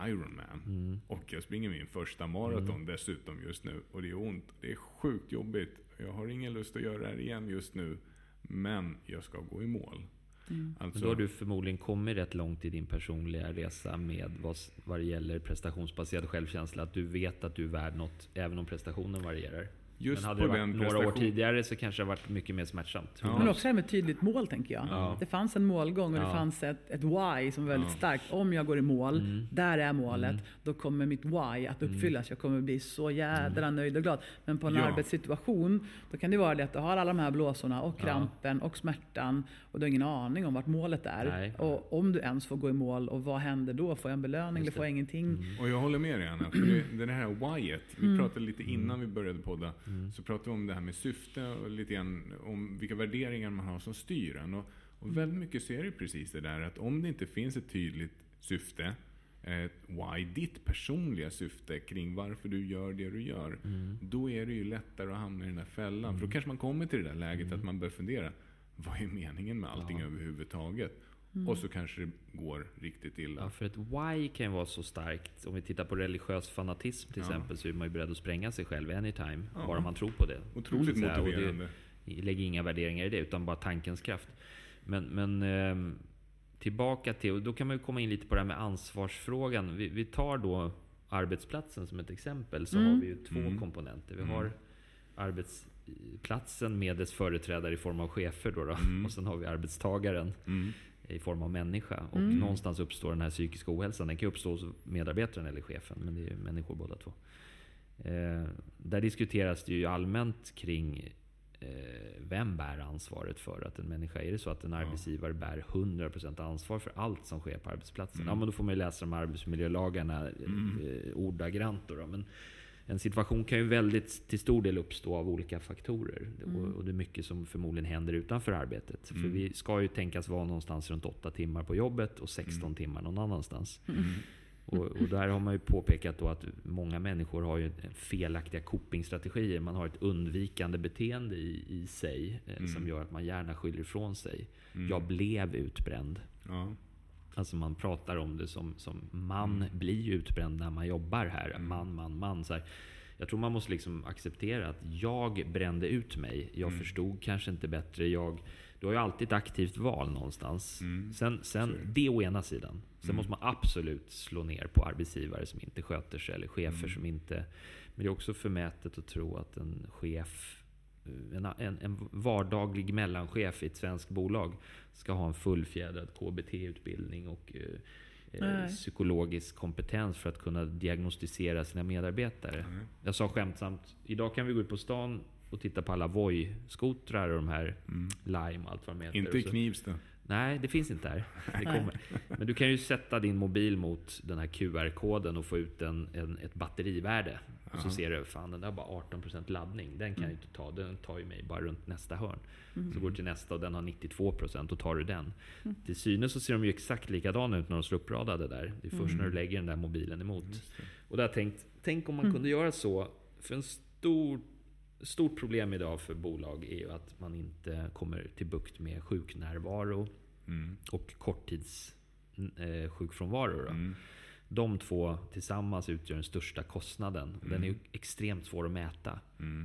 Ironman. Mm. Och jag springer min första maraton dessutom just nu. Och det är ont. Det är sjukt jobbigt. Jag har ingen lust att göra det här igen just nu. Men jag ska gå i mål. Men Alltså, då har du förmodligen kommit rätt långt i din personliga resa med vad, vad det gäller prestationsbaserad självkänsla. Att du vet att du är värd något, även om prestationen varierar. Just Men hade på det varit den några år tidigare så kanske det varit mycket mer smärtsamt. Ja. Men också det här med tydligt mål, tänker jag. Ja. Det fanns en målgång och Ja. det fanns ett, ett why som var väldigt Ja. starkt. Om jag går i mål, Mm. där är målet, då kommer mitt why att uppfyllas. Jag kommer bli så jädra Mm. nöjd och glad. Men på en Ja. arbetssituation, då kan det vara det att du har alla de här blåsorna och krampen och smärtan och du har ingen aning om vart målet är. Nej. Och om du ens får gå i mål och vad händer då? Får jag en belöning eller får jag ingenting? Mm. Och jag håller med dig Anna. För det, det här whyet. Vi pratade lite innan vi började podda. Så pratade vi om det här med syfte och lite grann om vilka värderingar man har som styr en. Och, och väldigt mycket så är det precis det där att om det inte finns ett tydligt syfte. Ett why, ditt personliga syfte kring varför du gör det du gör. Då är det ju lättare att hamna i den där fällan. För då kanske man kommer till det där läget att man börjar fundera. Vad är meningen med allting överhuvudtaget? Och så kanske det går riktigt illa. Ja, för ett why kan ju vara så starkt. Om vi tittar på religiös fanatism till Ja. exempel så är man ju beredd att spränga sig själv anytime. Ja. Bara man tror på det. Otroligt Så motiverande. Det, lägger inga värderingar i det utan bara tankens kraft. Men, men ehm, tillbaka till, och då kan man ju komma in lite på det här med ansvarsfrågan. Vi, vi tar då arbetsplatsen som ett exempel. Så har vi ju två Mm. komponenter. Vi har arbetsplatsen med dess företrädare i form av chefer. Då, då. Och sen har vi arbetstagaren Mm. I form av människa. Och någonstans uppstår den här psykiska ohälsan. Den kan uppstå hos medarbetaren eller chefen, men det är ju människor båda två. Eh, där diskuteras det ju allmänt kring eh, vem bär ansvaret för att en människa... Är det så att en arbetsgivare bär 100% ansvar för allt som sker på arbetsplatsen? Ja, men då får man ju läsa de här arbetsmiljölagarna eh, ordagrant. Då, då. Men en situation kan ju väldigt till stor del uppstå av olika faktorer. Och, och det är mycket som förmodligen händer utanför arbetet. För vi ska ju tänkas vara någonstans runt 8 timmar på jobbet och 16 timmar någon annanstans. Och, och där har man ju påpekat då att många människor har ju felaktiga copingstrategier. Man har ett undvikande beteende i, i sig eh, som gör att man gärna skyller ifrån sig. Jag blev utbränd. Ja. Alltså man pratar om det som, som man blir utbränd när man jobbar här. Man, man, man. Så här. Jag tror man måste liksom acceptera att jag brände ut mig. Jag förstod kanske inte bättre. Jag, du har ju alltid ett aktivt val någonstans. Sen, sen, det å ena sidan. Sen måste man absolut slå ner på arbetsgivare som inte sköter sig. Eller chefer som inte... Men det är också förmätet att tro att en chef en, en, en vardaglig mellanchef i ett svenskt bolag ska ha en fullfjädrad KBT-utbildning och eh, eh, Nej. psykologisk kompetens för att kunna diagnostisera sina medarbetare. Jag sa skämtsamt, idag kan vi gå ut på stan och titta på alla Voi-skotrar och de här Lime och allt vad de heter. Inte i Och så- Knivsta. Nej, det finns inte här. Det kommer. Men du kan ju sätta din mobil mot den här QR-koden och få ut en, en, ett batterivärde. Och så ser du, fan den där har bara 18% laddning. Den kan jag inte ta. Den tar ju mig bara runt nästa hörn. Så går du till nästa och den har 92% och tar du den. Till synes så ser de ju exakt likadana ut när de slår uppradade där. Det är först när du lägger den där mobilen emot. Och där tänkt, tänk om man kunde göra så. För en stor stort problem idag för bolag är ju att man inte kommer till bukt med sjuknärvaro Mm. och korttids eh. Då. De två tillsammans utgör den största kostnaden. Den är extremt svår att mäta.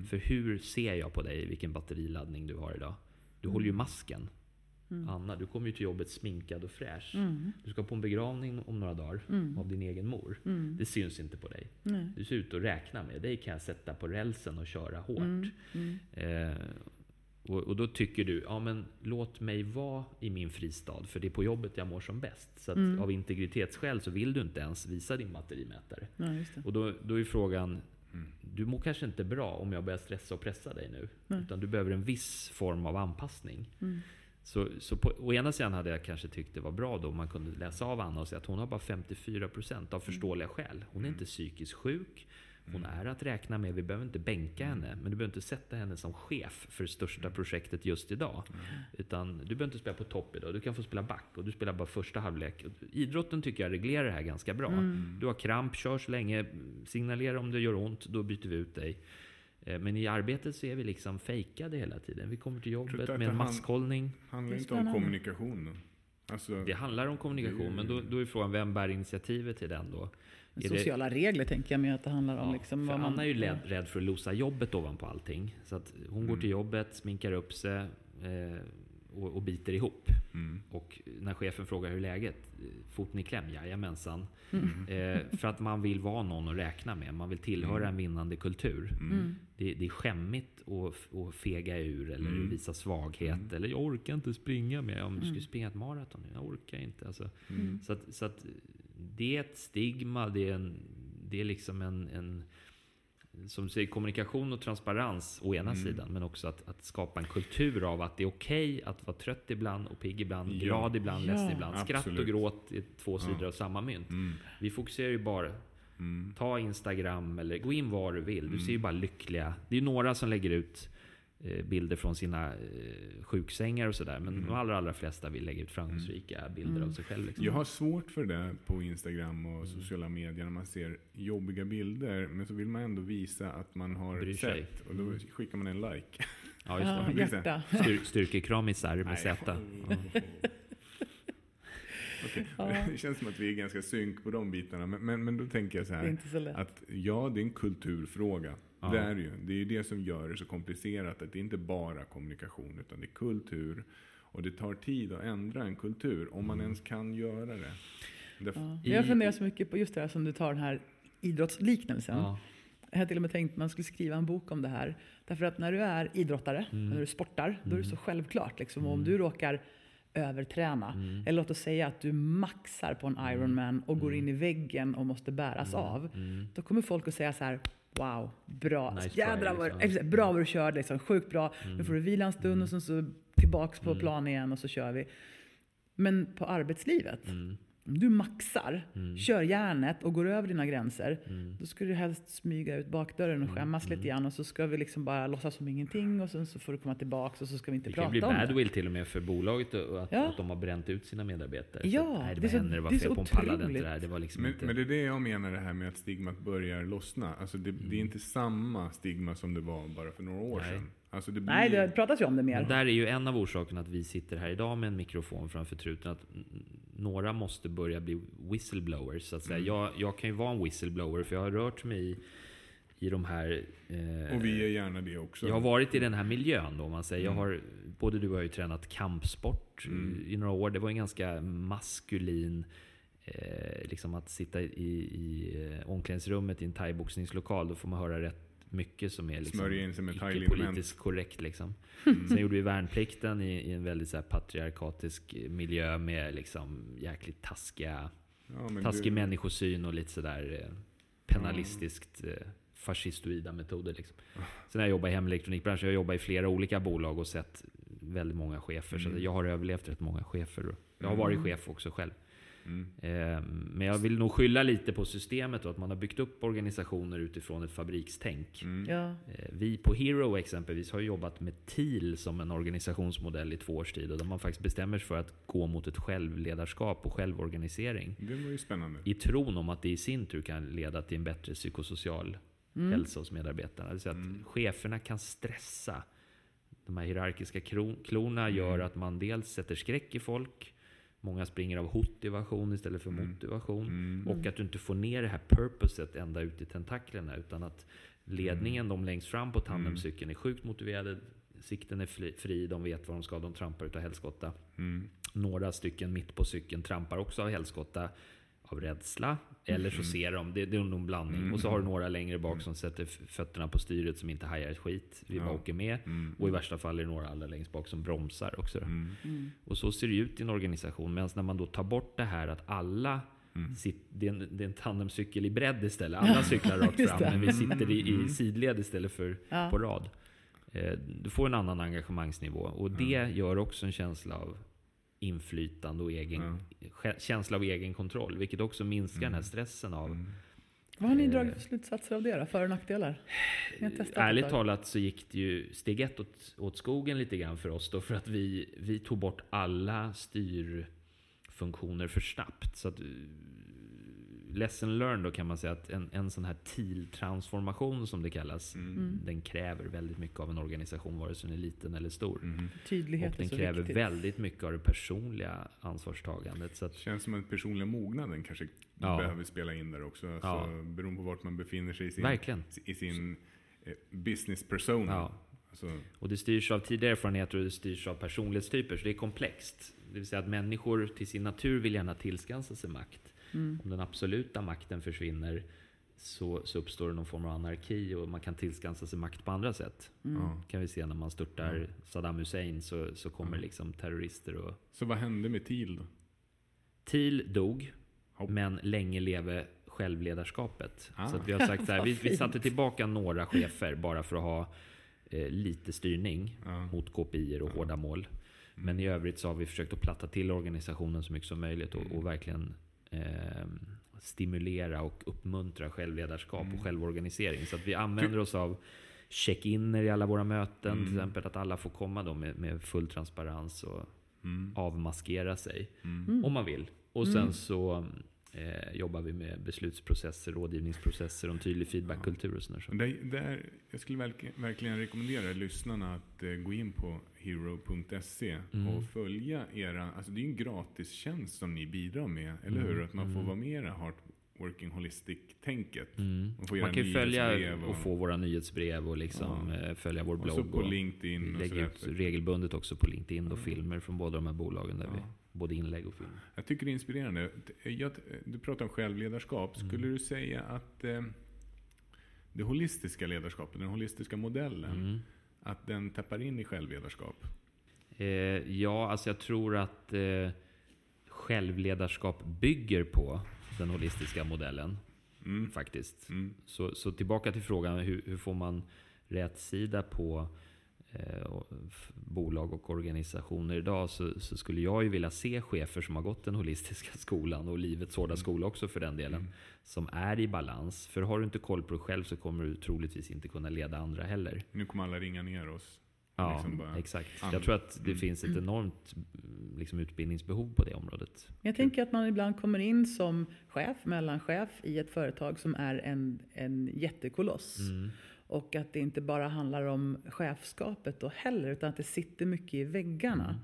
För hur ser jag på dig vilken batteriladdning du har idag? Du håller ju masken. Anna, du kommer ju till jobbet sminkad och fräsch. Du ska på en begravning om några dagar av din egen mor. Det syns inte på dig. Du ser ut att räkna med. Dig kan jag sätta på rälsen och köra hårt. Eh, och, och då tycker du, ja men låt mig vara i min fristad, för det är på jobbet jag mår som bäst. Så att av integritetsskäl så vill du inte ens visa din batterimätare. Ja, just det. Och då, då är frågan, du mår kanske inte bra om jag börjar stressa och pressa dig nu. Utan du behöver en viss form av anpassning. Så, så på å ena sidan hade jag kanske tyckt det var bra då man kunde läsa av Anna och säga att hon har bara 54% av förståeliga skäl. Hon är inte psykiskt sjuk. Hon är att räkna med. Vi behöver inte bänka henne. Men du behöver inte sätta henne som chef för det största projektet just idag. Utan du behöver inte spela på topp idag. Du kan få spela back och du spelar bara första halvlek. Idrotten tycker jag reglerar det här ganska bra. Du har kramp, kör så länge. Signalera om det gör ont, då byter vi ut dig. Eh, Men i arbetet så är vi liksom fejkade hela tiden. Vi kommer till jobbet med en maskhållning. handlar inte om kommunikation. Alltså, Det handlar om kommunikation, men då, då är frågan vem bär initiativet till den då? Är det- Sociala regler tänker jag mig att det handlar om. Ja, liksom, för vad man, Anna är ju rädd, rädd för att losa jobbet ovanpå allting. Så att hon går till jobbet, sminkar upp sig eh, och, och biter ihop. mm, Och när chefen frågar hur läget? Eh, Foten i kläm? Jajamensan. Mm. Eh, för att man vill vara någon att räkna med. Man vill tillhöra en vinnande kultur. Mm. Det, det är skämmigt att, att fega ur eller Mm. visa svaghet. Eller jag orkar inte springa med. Om du Mm. ska springa ett maraton. Jag orkar inte. Alltså, så, att, så att det är ett stigma. Det är, en, det är liksom en, en som du säger, kommunikation och transparens å ena sidan, men också att, att skapa en kultur av att det är okej att vara trött ibland och pigg ibland, Ja. glad ibland, Ja, ledsen ibland. Skratt absolut. och gråt är två sidor av samma mynt. mm, Vi fokuserar ju bara mm, Ta Instagram eller gå in var du vill. Du ser ju bara lyckliga. Det är några som lägger ut bilder från sina eh, sjuksängar och sådär. Men de allra, allra flesta vill lägga ut framgångsrika bilder av sig själv. Liksom. Jag har svårt för det på Instagram och sociala medier när man ser jobbiga bilder. Men så vill man ändå visa att man har Bryr sig. sett. Och då skickar man en like. Ja, just Ja, det. blir så här. hjärta. Styr, styrkekramisar med. Z. Okej. Ja. Det känns som att vi är ganska synk på de bitarna. Men, men, men då tänker jag så Det är här. inte så lätt. Att ja, det är en kulturfråga. Ja. Det är ju. Det är ju det som gör det så komplicerat. Att det är inte bara kommunikation utan det är kultur. Och det tar tid att ändra en kultur. Om man ens kan göra det. Ja. I- Jag funderar så mycket på just det här som du tar den här idrottsliknelsen. Ja. Jag har till och med tänkt att man skulle skriva en bok om det här. Därför att när du är idrottare, Mm. när du sportar, då är det så självklart. Liksom. Och Om du råkar överträna, Mm. eller låt oss säga att du maxar på en Ironman och går in i väggen och måste bäras Mm. av. Då kommer folk att säga så här, wow, bra. Nice Jädrar vad, liksom. bra vad du körde, liksom. sjukt bra. Nu får du vila en stund och sen så tillbaks Mm. på plan igen och så kör vi. Men på arbetslivet, Mm. Om du maxar, kör järnet och går över dina gränser, Mm. då ska du helst smyga ut bakdörren och skämmas lite grann och så ska vi liksom bara låtsas som ingenting och sen så får du komma tillbaks och så ska vi inte Det kan prata bli om det. badwill till och med för bolaget och att, Ja. att de har bränt ut sina medarbetare. Ja, så, nej, det det är var så- henne det var det är fel på. Pallade inte det här. Det var liksom men, inte... men det är det jag menar det här med att stigmat börjar lossna. Alltså det, det är inte samma stigma som det var bara för några år Nej. sedan. Alltså det blir, Nej, det pratas ju om det mer. Men där är ju en av orsakerna att vi sitter här idag med en mikrofon framför truten. Att några måste börja bli whistleblowers. Så att säga. Jag, jag kan ju vara en whistleblower för jag har rört mig i, i de här... eh, Och vi är gärna det också. jag har varit i den här miljön då, om man säger. Jag har, både du och jag har ju tränat kampsport i, i några år. Det var en ganska maskulin... Eh, liksom att sitta i, i eh, omklädningsrummet i en thaiboxningslokal, då får man höra rätt mycket som är liksom in sig med politiskt korrekt. Liksom. Sen gjorde vi värnplikten i, i en väldigt så här, patriarkatisk miljö med liksom jäkligt taskiga, Ja, taskig du- människosyn och lite sådär eh, penalistiskt eh, fascistoida metoder. Liksom. Sen har jag jobbat i hemelektronikbranschen, jag har jobbat i flera olika bolag och sett väldigt många chefer. Så jag har överlevt rätt många chefer. Jag har varit chef också själv. Mm. Eh, Men jag vill nog skylla lite på systemet och att man har byggt upp organisationer utifrån ett fabrikstänk. Mm. Ja. Eh, Vi på Hero exempelvis har jobbat med TIL som en organisationsmodell i två års tid. Och där man faktiskt bestämmer sig för att gå mot ett självledarskap och självorganisering. Det var ju spännande. I tron om att det i sin tur kan leda till en bättre psykosocial hälsa hos medarbetarna. Alltså att cheferna kan stressa. De här hierarkiska klorna gör att man dels sätter skräck i folk. Många springer av hotivation istället för Mm. motivation. Och att du inte får ner det här purposet ända ut i tentaklerna. Utan att ledningen, Mm. de längst fram på tandemcykeln, är sjukt motiverade. Sikten är fri, fri, de vet vad de ska, de trampar utav helskotta. Mm. Några stycken mitt på cykeln trampar också av helskotta av rädsla. Eller så ser de, det, det är nog en blandning. Och så har du några längre bak som sätter fötterna på styret som inte hajar ett skit. Vi bara Ja. åker med. Mm. Och i värsta fall är det några allra längst bak som bromsar också. Mm. Och så ser det ut i en organisation. Medan när man då tar bort det här att alla Mm. sit, det, är en, det är en tandemcykel i bredd istället. Alla cyklar rakt fram, men vi sitter i, i sidled istället för Ja. på rad. Eh, Du får en annan engagemangsnivå. Och det gör också en känsla av inflytande och egen, Ja. kä- känsla av egen kontroll. Vilket också minskar den här stressen av... Mm. Vad har ni Eh. dragit för slutsatser av det då? För och nackdelar? Ärligt tag. talat så gick det ju steg ett åt, åt skogen lite grann för oss då. För att vi, vi tog bort alla styrfunktioner för snabbt. Så att, lesson learned då kan man säga att en, en sån här TIL-transformation som det kallas. Mm. Den kräver väldigt mycket av en organisation vare sig den är liten eller stor. Mm. Tydlighet Och den är så kräver viktigt. väldigt mycket av det personliga ansvarstagandet. Så att, Känns som att personliga mognaden kanske Ja. behöver spela in där också. Alltså, Ja. Beroende på vart man befinner sig i sin, Verkligen. i sin eh, business persona. Ja. Alltså, Och det styrs av tidigare erfarenheter och det styrs av personlighetstyper. Så det är komplext. Det vill säga att människor till sin natur vill gärna tillskansa sig makt. Mm. Om den absoluta makten försvinner så, så uppstår det någon form av anarki och man kan tillskansa sig makt på andra sätt. ja. kan vi se när man störtar Saddam Hussein så, så kommer liksom terrorister och... Så vad hände med TIL då? Thiel dog, Hopp. men länge leve självledarskapet. Ah. Så att vi har sagt så här, vi, vi satte tillbaka några chefer bara för att ha eh, lite styrning Ja. mot KPI och hårda mål. Men i övrigt så har vi försökt att platta till organisationen så mycket som möjligt och, och verkligen eh, stimulera och uppmuntra självledarskap och självorganisering. Så att vi använder oss av check-iner i alla våra möten. Till exempel att alla får komma då med, med full transparens och avmaskera sig om man vill. Och sen så eh, jobbar vi med beslutsprocesser, rådgivningsprocesser och en tydlig feedbackkultur och sådär. Och Där, där, jag skulle verk, verkligen rekommendera lyssnarna att eh, gå in på hero.se Mm. och följa era, alltså det är ju en gratis tjänst som ni bidrar med, eller Mm. hur? Att man får vara med i det här working holistic-tänket. Mm. Man Man kan ju följa nyhetsbrev och få våra nyhetsbrev och liksom eh, följa vår och blogg. så på och LinkedIn och sådär. ut regelbundet också på LinkedIn och filmer från båda de här bolagen. Där vi, både inlägg och film. Jag tycker det är inspirerande. Jag, du pratar om självledarskap. Mm. Skulle du säga att eh, det holistiska ledarskapet, den holistiska modellen, Mm. Att den tappar in i självledarskap? Eh, ja, alltså jag tror att eh, självledarskap bygger på den holistiska modellen. Mm. Faktiskt. Mm. Så, så tillbaka till frågan, hur, hur får man rätt sida på och- f- bolag och organisationer idag? Så, så skulle jag ju vilja se chefer som har gått den holistiska skolan och livets hårda skola också för den delen. Som är i balans. För har du inte koll på dig själv så kommer du troligtvis inte kunna leda andra heller. Nu kommer alla ringa ner oss. Ja, Liksom bara- exakt. And- Jag tror att det finns ett enormt mm, liksom, utbildningsbehov på det området. Jag tänker att man ibland kommer in som chef, mellanchef i ett företag som är en, en jättekoloss. Mm. Och att det inte bara handlar om chefskapet då heller, utan att det sitter mycket i väggarna. Mm.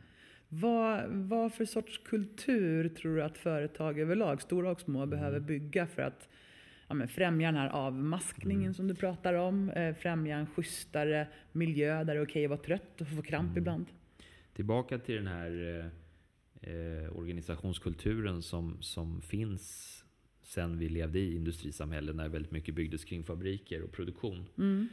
Vad, vad för sorts kultur tror du att företag överlag, stora och små, behöver Mm. bygga för att ja, främja den här avmaskningen Mm. som du pratar om? Eh, främja en schysstare miljö där det är okej att vara trött och få kramp Mm. ibland? Tillbaka till den här eh, eh, organisationskulturen som, som finns sen vi levde i industrisamhället när väldigt mycket byggdes kring fabriker och produktion. Mm.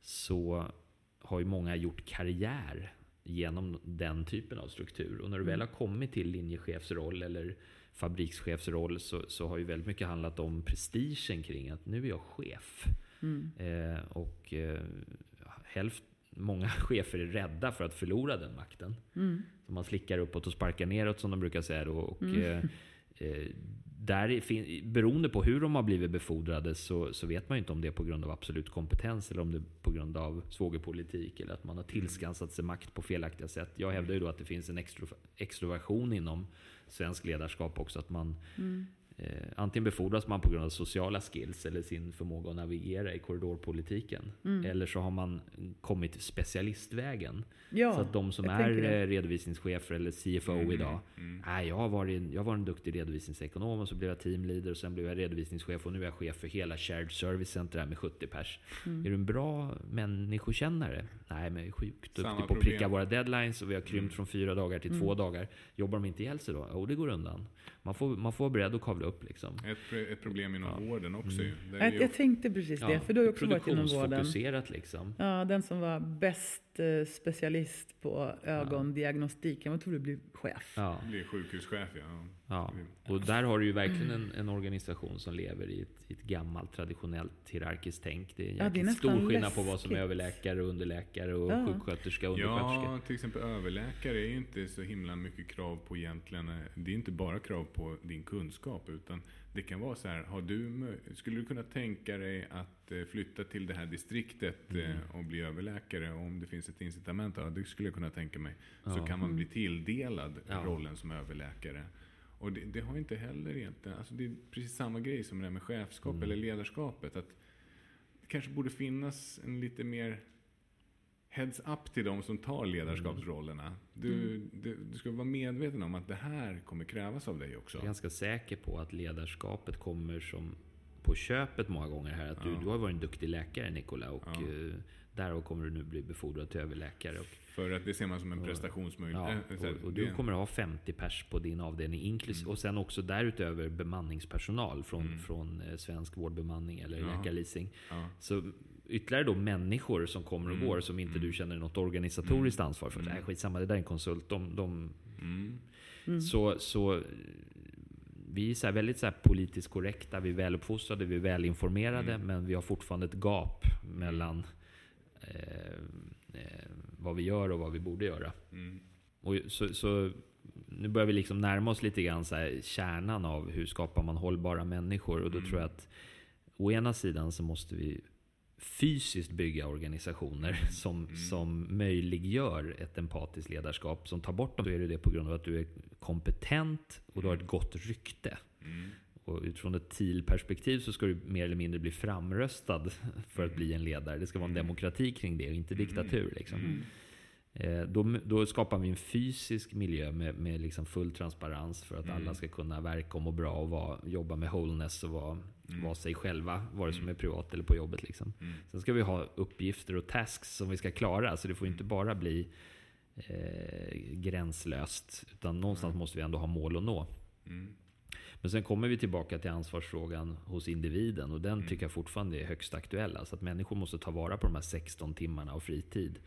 Så har ju många gjort karriär genom den typen av struktur. Och när du väl har kommit till linjechefsroll eller fabrikschefsroll så, så har ju väldigt mycket handlat om prestigen kring att nu är jag chef. Mm. Eh, och eh, hälft, många chefer är rädda för att förlora den makten. Mm. Så man slickar uppåt och sparkar neråt som de brukar säga. Då, och, eh, eh, där är, fin, beroende på hur de har blivit befordrade så, så vet man ju inte om det är på grund av absolut kompetens eller om det är på grund av svågerpolitik eller att man har tillskansat sig makt på felaktiga sätt. Jag hävdar ju då att det finns en extro, extroversion inom svensk ledarskap också. Att man Eh, antingen befordras man på grund av sociala skills eller sin förmåga att navigera i korridorpolitiken. Mm. Eller så har man kommit specialistvägen. Ja, så att de som är eh, redovisningschefer eller CFO Mm, idag. mm. Nej, jag, har varit, jag var en duktig redovisningsekonom och så blev jag teamleader och sen blev jag redovisningschef och nu är jag chef för hela Shared Service Center med 70 pers. Mm. Är du en bra människokännare? Nej, men jag är sjukt Samma duktig på att pricka våra deadlines och vi har krympt Mm. från fyra dagar till två dagar. Jobbar de inte ihjäl sig då? Jo, det går undan. Man får, man får vara beredd att kavla upp liksom. Ett, ett problem inom Ja. vården också ju. Där är Jag, ju jag tänkte precis det, för du har ju också varit inom vården. Produktionsfokuserat liksom. Ja, den som var bäst specialist på ögondiagnostiken, vad tror du blir chef? Ja, blir sjukhuschef ja. ja. Och där har du ju verkligen en, en organisation som lever i ett, i ett gammalt traditionellt hierarkiskt tänk. Det är, en Ja, det är stor skillnad på vad som är läskigt. överläkare, och underläkare och Ja. sjuksköterska och undersköterska. Ja, till exempel överläkare är ju inte så himla mycket krav på egentligen. Det är inte bara krav på din kunskap utan det kan vara så här. Har du, skulle du kunna tänka dig att eh, flytta till det här distriktet Mm. eh, och bli överläkare? Och om det finns ett incitament, ja det skulle jag kunna tänka mig. Så Ja. kan man bli tilldelad Ja. rollen som överläkare. Och det, det har inte heller egentligen, alltså det är precis samma grej som det där med chefskap Mm. eller ledarskapet. Att det kanske borde finnas en lite mer heads up till de som tar ledarskapsrollerna. Du, du, du ska vara medveten om att det här kommer krävas av dig också. Jag är ganska säker på att ledarskapet kommer som på köpet många gånger här. Att du, Ja. du har varit en duktig läkare Nikola och Ja. eh, därav kommer du nu bli befordrad till överläkare. Och, För att det ser man som en prestationsmöjlighet. ja, Eh, och, och du kommer ha 50 pers på din avdelning inklusive, Mm. och sen också därutöver bemanningspersonal från, från eh, Svensk Vårdbemanning eller Ja. Läkarleasing. Ja. Så ytterligare då människor som kommer och Mm. går som inte du känner något organisatoriskt ansvar för. Mm. Nej, skitsamma, det där är en konsult. De, de, Mm. så, så vi är så här väldigt så här politiskt korrekta, vi är väluppfostrade, vi är välinformerade, Mm. men vi har fortfarande ett gap mellan eh, eh, vad vi gör och vad vi borde göra. Mm. Och så, så nu börjar vi liksom närma oss lite grann så här kärnan av hur skapar man hållbara människor. Och då Mm. tror jag att å ena sidan så måste vi fysiskt bygga organisationer som, Mm. som möjliggör ett empatiskt ledarskap. Som tar bort dem, så är det det på grund av att du är kompetent och du har ett gott rykte. Mm. Och utifrån ett TIL-perspektiv så ska du mer eller mindre bli framröstad för att bli en ledare. Det ska vara en demokrati kring det och inte diktatur. Liksom. Mm. Eh, Då, då skapar vi en fysisk miljö med, med liksom full transparens för att Mm. alla ska kunna verka och må bra och vara, jobba med wholeness och vara, vara sig själva, vare sig de är privat eller på jobbet. Liksom. Mm. Sen ska vi ha uppgifter och tasks som vi ska klara, så det får inte bara bli eh, gränslöst. Utan någonstans måste vi ändå ha mål att nå. Mm. Men sen kommer vi tillbaka till ansvarsfrågan hos individen och Mm. den tycker jag fortfarande är högst aktuell. Alltså att människor måste ta vara på de här 16 timmarna av fritid.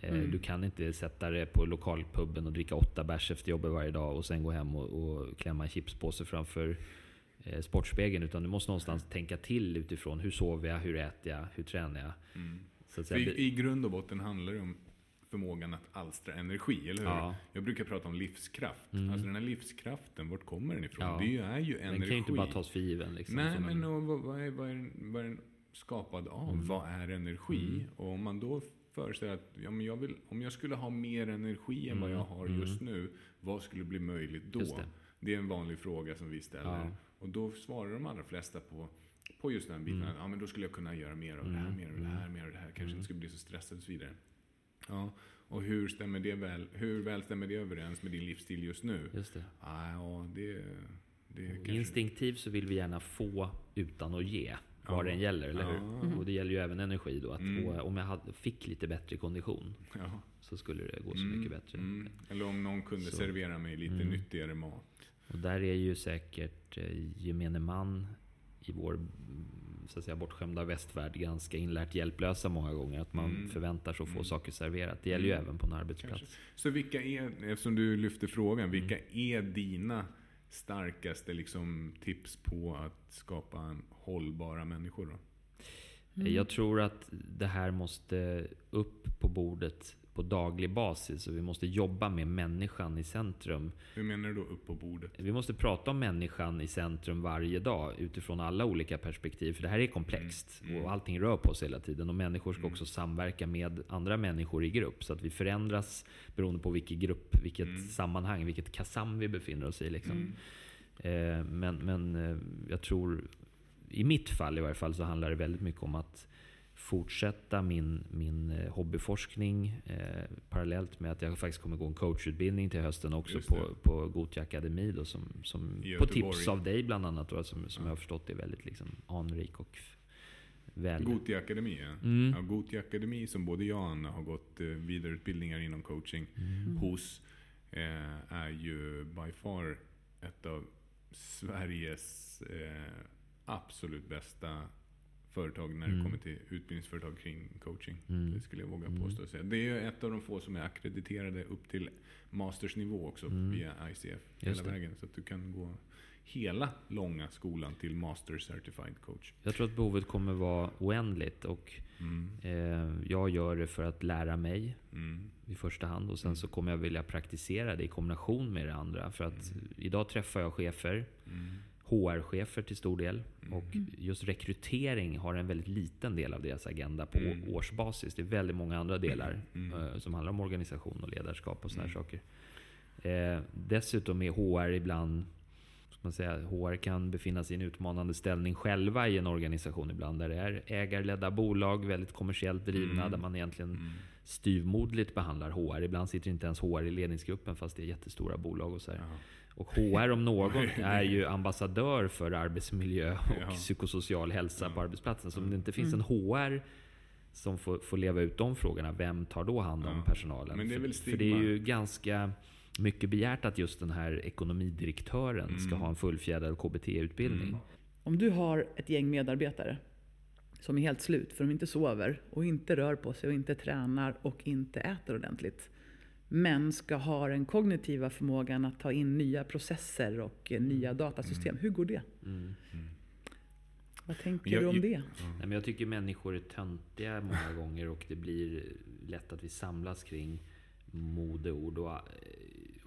Eh, Mm. Du kan inte sätta dig på lokalpubben och dricka åtta bärs efter jobbet varje dag och sen gå hem och, och klämma en chipspåse framför eh, Sportspegeln. Utan du måste någonstans tänka till utifrån hur sover jag, hur äter jag, hur tränar jag. Mm. Så att säga, i, I grund och botten handlar det om förmågan att alstra energi, eller hur? Ja. Jag brukar prata om livskraft. Mm. Alltså den här livskraften, vart kommer den ifrån? Ja. Det är ju energi. den kan ju inte bara tas för given. Liksom, Nej, som men en, vad, vad, är, vad, är, den- vad är den skapad av? Mm. Vad är energi? Och om man då föreställer att ja, men jag vill, om jag skulle ha mer energi än vad jag har just nu, vad skulle bli möjligt då? Mm. Det. det. är en vanlig fråga som vi ställer. Ja. Och då svarar de allra flesta på, på just den biten. Mm. Ja, men då skulle jag kunna göra mer av det här, mer av det här, mer av det här. Kanske inte skulle bli så stressad och så vidare. Ja, och hur, stämmer det väl, hur väl stämmer det överens med din livsstil just nu? Just det. Ah, ja, det, det. Instinktivt så vill vi gärna få utan att ge. Vad det än gäller, eller hur? Och det gäller ju även energi då. Att Mm. om jag hade, fick lite bättre kondition så skulle det gå så Mm, mycket bättre. Mm. Eller om någon kunde Så. servera mig lite Mm. nyttigare mat. Och där är ju säkert eh, gemene man i vår så att säga, bortskämda västvärld ganska inlärt hjälplösa många gånger. Att man Mm. förväntar sig att få Mm. saker serverat. Det gäller ju Mm. även på en arbetsplats. Kanske. Så vilka är, eftersom du lyfter frågan, vilka är dina starkaste liksom, tips på att skapa hållbara människor? Då? Mm. Jag tror att det här måste upp på bordet på daglig basis. Och vi måste jobba med människan i centrum. Hur menar du då upp på bordet? Vi måste prata om människan i centrum varje dag utifrån alla olika perspektiv. För det här är komplext Mm, mm. och allting rör på sig hela tiden. Och människor ska Mm. också samverka med andra människor i grupp. Så att vi förändras beroende på vilken grupp, vilket Mm. sammanhang, vilket kasam vi befinner oss i. Liksom. Mm. Eh, men men eh, jag tror, i mitt fall i varje fall, så handlar det väldigt mycket om att fortsätta min, min eh, hobbyforskning eh, parallellt med att jag faktiskt kommer gå en coachutbildning till hösten också på, på Gothia Akademi. Då, som, som, på tips av dig bland annat, då, som, som Ja. jag har förstått är väldigt liksom, anrik och väl... Gothia Akademi, ja. Mm. ja. Gothia Akademi som både jag och Anna har gått eh, vidareutbildningar inom coaching Mm. hos eh, är ju by far ett av Sveriges eh, absolut bästa företag när det Mm. kommer till utbildningsföretag kring coaching. Mm. Det skulle jag våga Mm. påstå. säga. Det är ju ett av de få som är akkrediterade upp till mastersnivå också Mm. via ICF hela det. vägen. Så att du kan gå hela långa skolan till Master Certified Coach. Jag tror att behovet kommer vara oändligt och Mm. eh, jag gör det för att lära mig Mm. i första hand och sen Mm. så kommer jag vilja praktisera det i kombination med det andra. För att idag träffar jag chefer, Mm. HR-chefer till stor del. Och just rekrytering har en väldigt liten del av deras agenda på Mm. årsbasis. Det är väldigt många andra delar Mm. eh, som handlar om organisation och ledarskap och sådana Mm. saker. Eh, dessutom är HR ibland man säga, HR kan befinna sig i en utmanande ställning själva i en organisation ibland. Där det är ägarledda bolag, väldigt kommersiellt drivna, Mm. där man egentligen Mm. styvmoderligt behandlar HR. Ibland sitter inte ens HR i ledningsgruppen fast det är jättestora bolag och så. Och HR om någon är ju ambassadör för arbetsmiljö och Ja. psykosocial hälsa på arbetsplatsen. Så om Ja. det inte finns en HR som får, får leva ut de frågorna, vem tar då hand om Ja. personalen? Men det är väl för, för det är ju ganska mycket begärt att just den här ekonomidirektören ska Mm. ha en fullfjädrad KBT-utbildning. Mm. Om du har ett gäng medarbetare som är helt slut för de inte sover och inte rör på sig och inte tränar och inte äter ordentligt. Men ska ha den kognitiva förmågan att ta in nya processer och eh, nya datasystem. Hur går det? Mm. Vad tänker Jag- du om jag- det? Nej, men jag tycker människor är töntiga många gånger och det blir lätt att vi samlas kring modeord. Och, eh,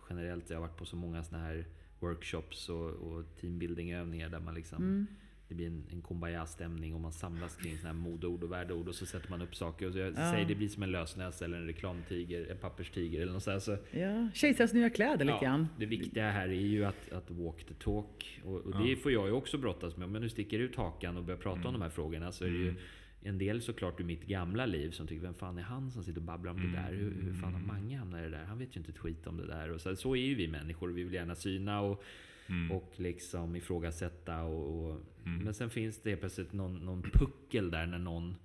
generellt, jag har varit på så många såna här workshops och, och teambuilding-övningar där man liksom Mm. Det blir en, en kumbaya-stämning och man samlas kring såna här modeord och värdeord och så sätter man upp saker. Och så jag Ja. säger det blir som en lösnäsa eller en reklamtiger, en papperstiger eller något sånt. Så, Ja, Kejsarens nya kläder lite Ja, grann. det viktiga här är ju att, att walk the talk. Och, och Ja. det får jag ju också brottas med. Om jag nu sticker ut hakan och börjar prata om de här frågorna så är det ju Mm. en del såklart ur mitt gamla liv som tycker, vem fan är han som sitter och babblar om Mm. det där? Hur, hur fan har Mange hamnat i det där? Han vet ju inte ett skit om det där. Och så, så är ju vi människor. Vi vill gärna syna och, Mm. och liksom ifrågasätta. Och, och, Mm. Men sen finns det plötsligt någon, någon puckel där när någon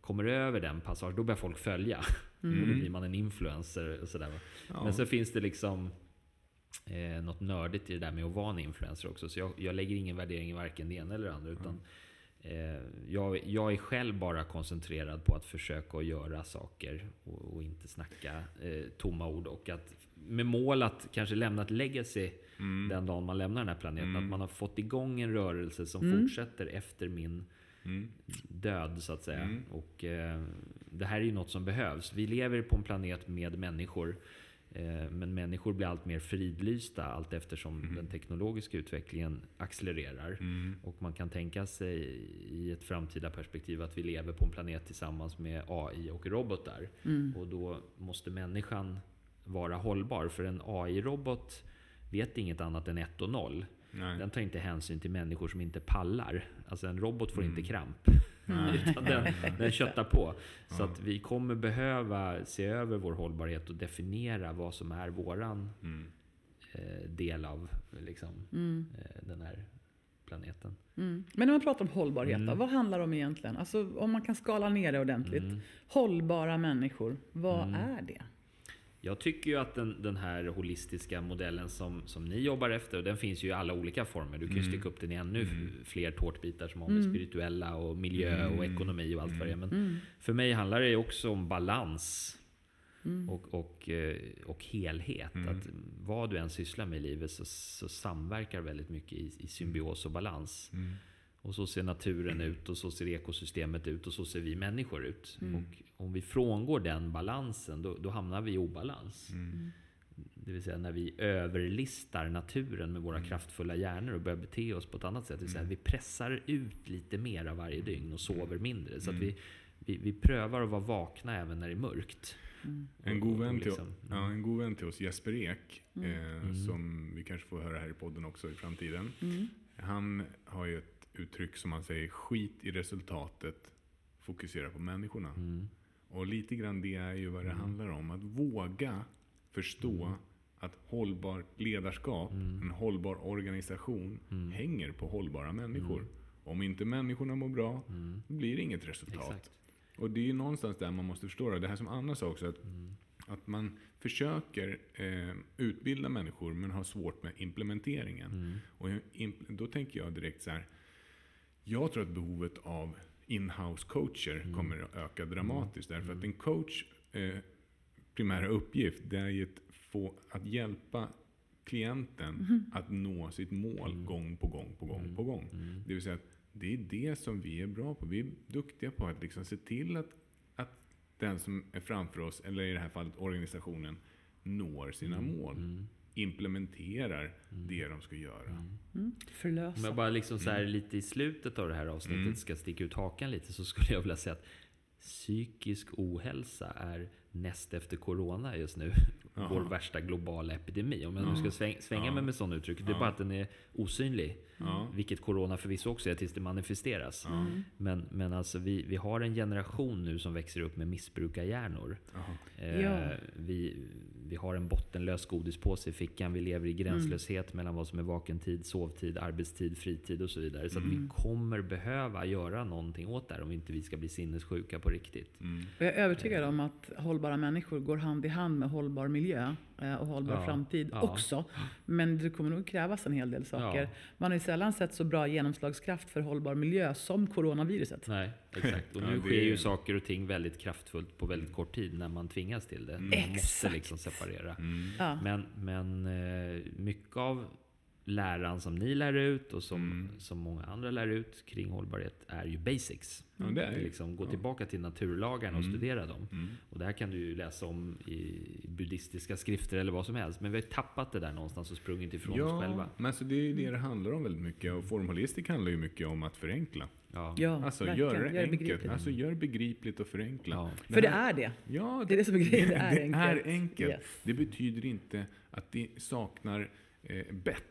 kommer över den passagen. Då börjar folk följa. Och då blir man en influencer och sådär. Ja. Men sen finns det liksom eh, något nördigt i det där med att vara en influencer också. Så jag, jag lägger ingen värdering i varken det ena eller det andra. Utan, eh, jag, jag är själv bara koncentrerad på att försöka att göra saker och, och inte snacka eh, tomma ord. Och att, med mål att kanske lämna ett legacy Mm. den dagen man lämnar den här planeten. Mm. Att man har fått igång en rörelse som Mm. fortsätter efter min Mm. död så att säga. Mm. Och eh, det här är ju något som behövs. Vi lever på en planet med människor. Eh, men människor blir allt mer fridlysta allt eftersom Mm. den teknologiska utvecklingen accelererar. Mm. Och man kan tänka sig i ett framtida perspektiv att vi lever på en planet tillsammans med AI och robotar. Mm. Och då måste människan vara hållbar. För en AI-robot vet inget annat än 1 och 0. Nej. Den tar inte hänsyn till människor som inte pallar. Alltså en robot får inte kramp. Utan den, den köttar på. Så Ja. att vi kommer behöva se över vår hållbarhet och definiera vad som är våran Mm. eh, del av liksom, Mm. eh, den här planeten. Mm. Men när man pratar om hållbarhet, då, Mm. vad handlar det om egentligen? Alltså, om man kan skala ner det ordentligt. Mm. Hållbara människor, vad Mm. är det? Jag tycker ju att den, den här holistiska modellen som, som ni jobbar efter, och den finns ju i alla olika former. Du kan ju Mm. stycka upp den i ännu Mm. fler tårtbitar som har med Mm. spirituella och miljö och Mm. ekonomi och allt vad det är. Men Mm. för mig handlar det också om balans Mm. och, och, eh, och helhet. Att vad du än sysslar med i livet så, så samverkar väldigt mycket i, i symbios och balans. Mm. Och så ser naturen ut och så ser ekosystemet ut och så ser vi människor ut. Mm. Och om vi frångår den balansen då, då hamnar vi i obalans. Mm. Det vill säga när vi överlistar naturen med våra Mm. kraftfulla hjärnor och börjar bete oss på ett annat sätt. Det vill säga vi pressar ut lite mera varje dygn och sover mindre. Så att Mm. vi, vi, vi prövar att vara vakna även när det är mörkt. En god, vän till, liksom, ja, en god vän till oss, Jesper Ek, eh, som vi kanske får höra här i podden också i framtiden. Han har ju ett uttryck som han säger, skit i resultatet, fokusera på människorna. Och lite grann det är ju vad det handlar om. Att våga förstå att hållbart ledarskap, en hållbar organisation, hänger på hållbara människor. Om inte människorna mår bra, då blir det inget resultat. Exakt. Och det är ju någonstans där man måste förstå det. Det här som Anna sa också, att, att man försöker eh, utbilda människor men har svårt med implementeringen. Och imp- då tänker jag direkt så här, jag tror att behovet av in-house coacher kommer att öka dramatiskt. Därför att en coach eh, primära uppgift det är ju att, få, att hjälpa klienten att nå sitt mål gång på gång på gång på gång. Det vill säga att det är det som vi är bra på. Vi är duktiga på att liksom se till att, att den som är framför oss, eller i det här fallet organisationen, når sina mål. Implementerar det de ska göra. Om Förlösa. jag bara liksom så här lite i slutet av det här avsnittet ska sticka ut hakan lite så skulle jag vilja säga att psykisk ohälsa är näst efter corona just nu vår värsta globala epidemi. Om jag nu ska sväng, svänga mig med sådana uttryck. Det är bara att den är osynlig. Vilket corona förvisso också är tills det manifesteras. Men, men alltså vi, vi har en generation nu som växer upp med missbrukarhjärnor. Eh, Ja. vi, vi har en bottenlös godispåse i fickan. Vi lever i gränslöshet mellan vad som är vakentid, sovtid, arbetstid, fritid och så vidare. Så att vi kommer behöva göra någonting åt det här om inte vi ska bli sinnessjuka på riktigt. Och jag är övertygad om att hållbara människor går hand i hand med hållbar miljö eh, och hållbar Ja, framtid ja. också. Men det kommer nog krävas en hel del saker. Ja. Man har ju sällan sett så bra genomslagskraft för hållbar miljö som coronaviruset. Nej, exakt. Och nu sker ju saker och ting väldigt kraftfullt på väldigt kort tid när man tvingas till det. Man måste Exakt. liksom separera. Ja. Men, men eh, mycket av läran som ni lär ut och som, Mm. som många andra lär ut kring hållbarhet är ju basics. Ja, det är ju. liksom gå Ja. tillbaka till naturlagarna och Mm. studera dem. Mm. Och det här kan du ju läsa om i buddhistiska skrifter eller vad som helst. Men vi har tappat det där någonstans och sprungit ifrån oss själva. Ja, men alltså det är ju det det handlar om väldigt mycket. Och formholistik handlar ju mycket om att förenkla. Ja. Ja, Alltså verkligen. gör det Gör det enkelt. begripligt. Alltså gör begripligt och förenkla. Ja. För det är det. Ja, Det är det som är grejen. Det är det enkelt. är enkelt. Yes. Det betyder inte att det saknar eh, bett.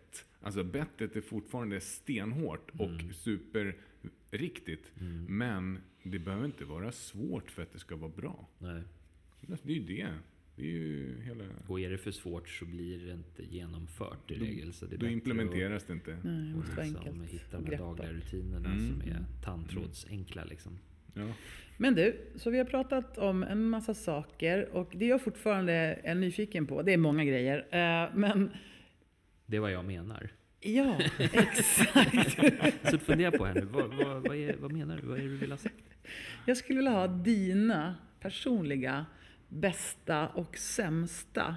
Alltså bettet är fortfarande stenhårt och Mm. superriktigt. Men det behöver inte vara svårt för att det ska vara bra. Nej. Det är ju det. Det är ju hela... Och är det för svårt så blir det inte genomfört i Då- regel. Så det är Då implementeras det inte. Nej, det måste vara liksom enkelt hitta de dagliga rutinerna Mm. som är tandtrådsenkla. Liksom. Ja. Men du, så vi har pratat om en massa saker och det jag fortfarande är nyfiken på, det är många grejer. Eh, Men Det är vad jag menar. Ja, exakt. Så fundera på här nu. Vad, vad, vad, är, vad menar du? Vad är det du vill ha sagt? Jag skulle vilja ha dina personliga bästa och sämsta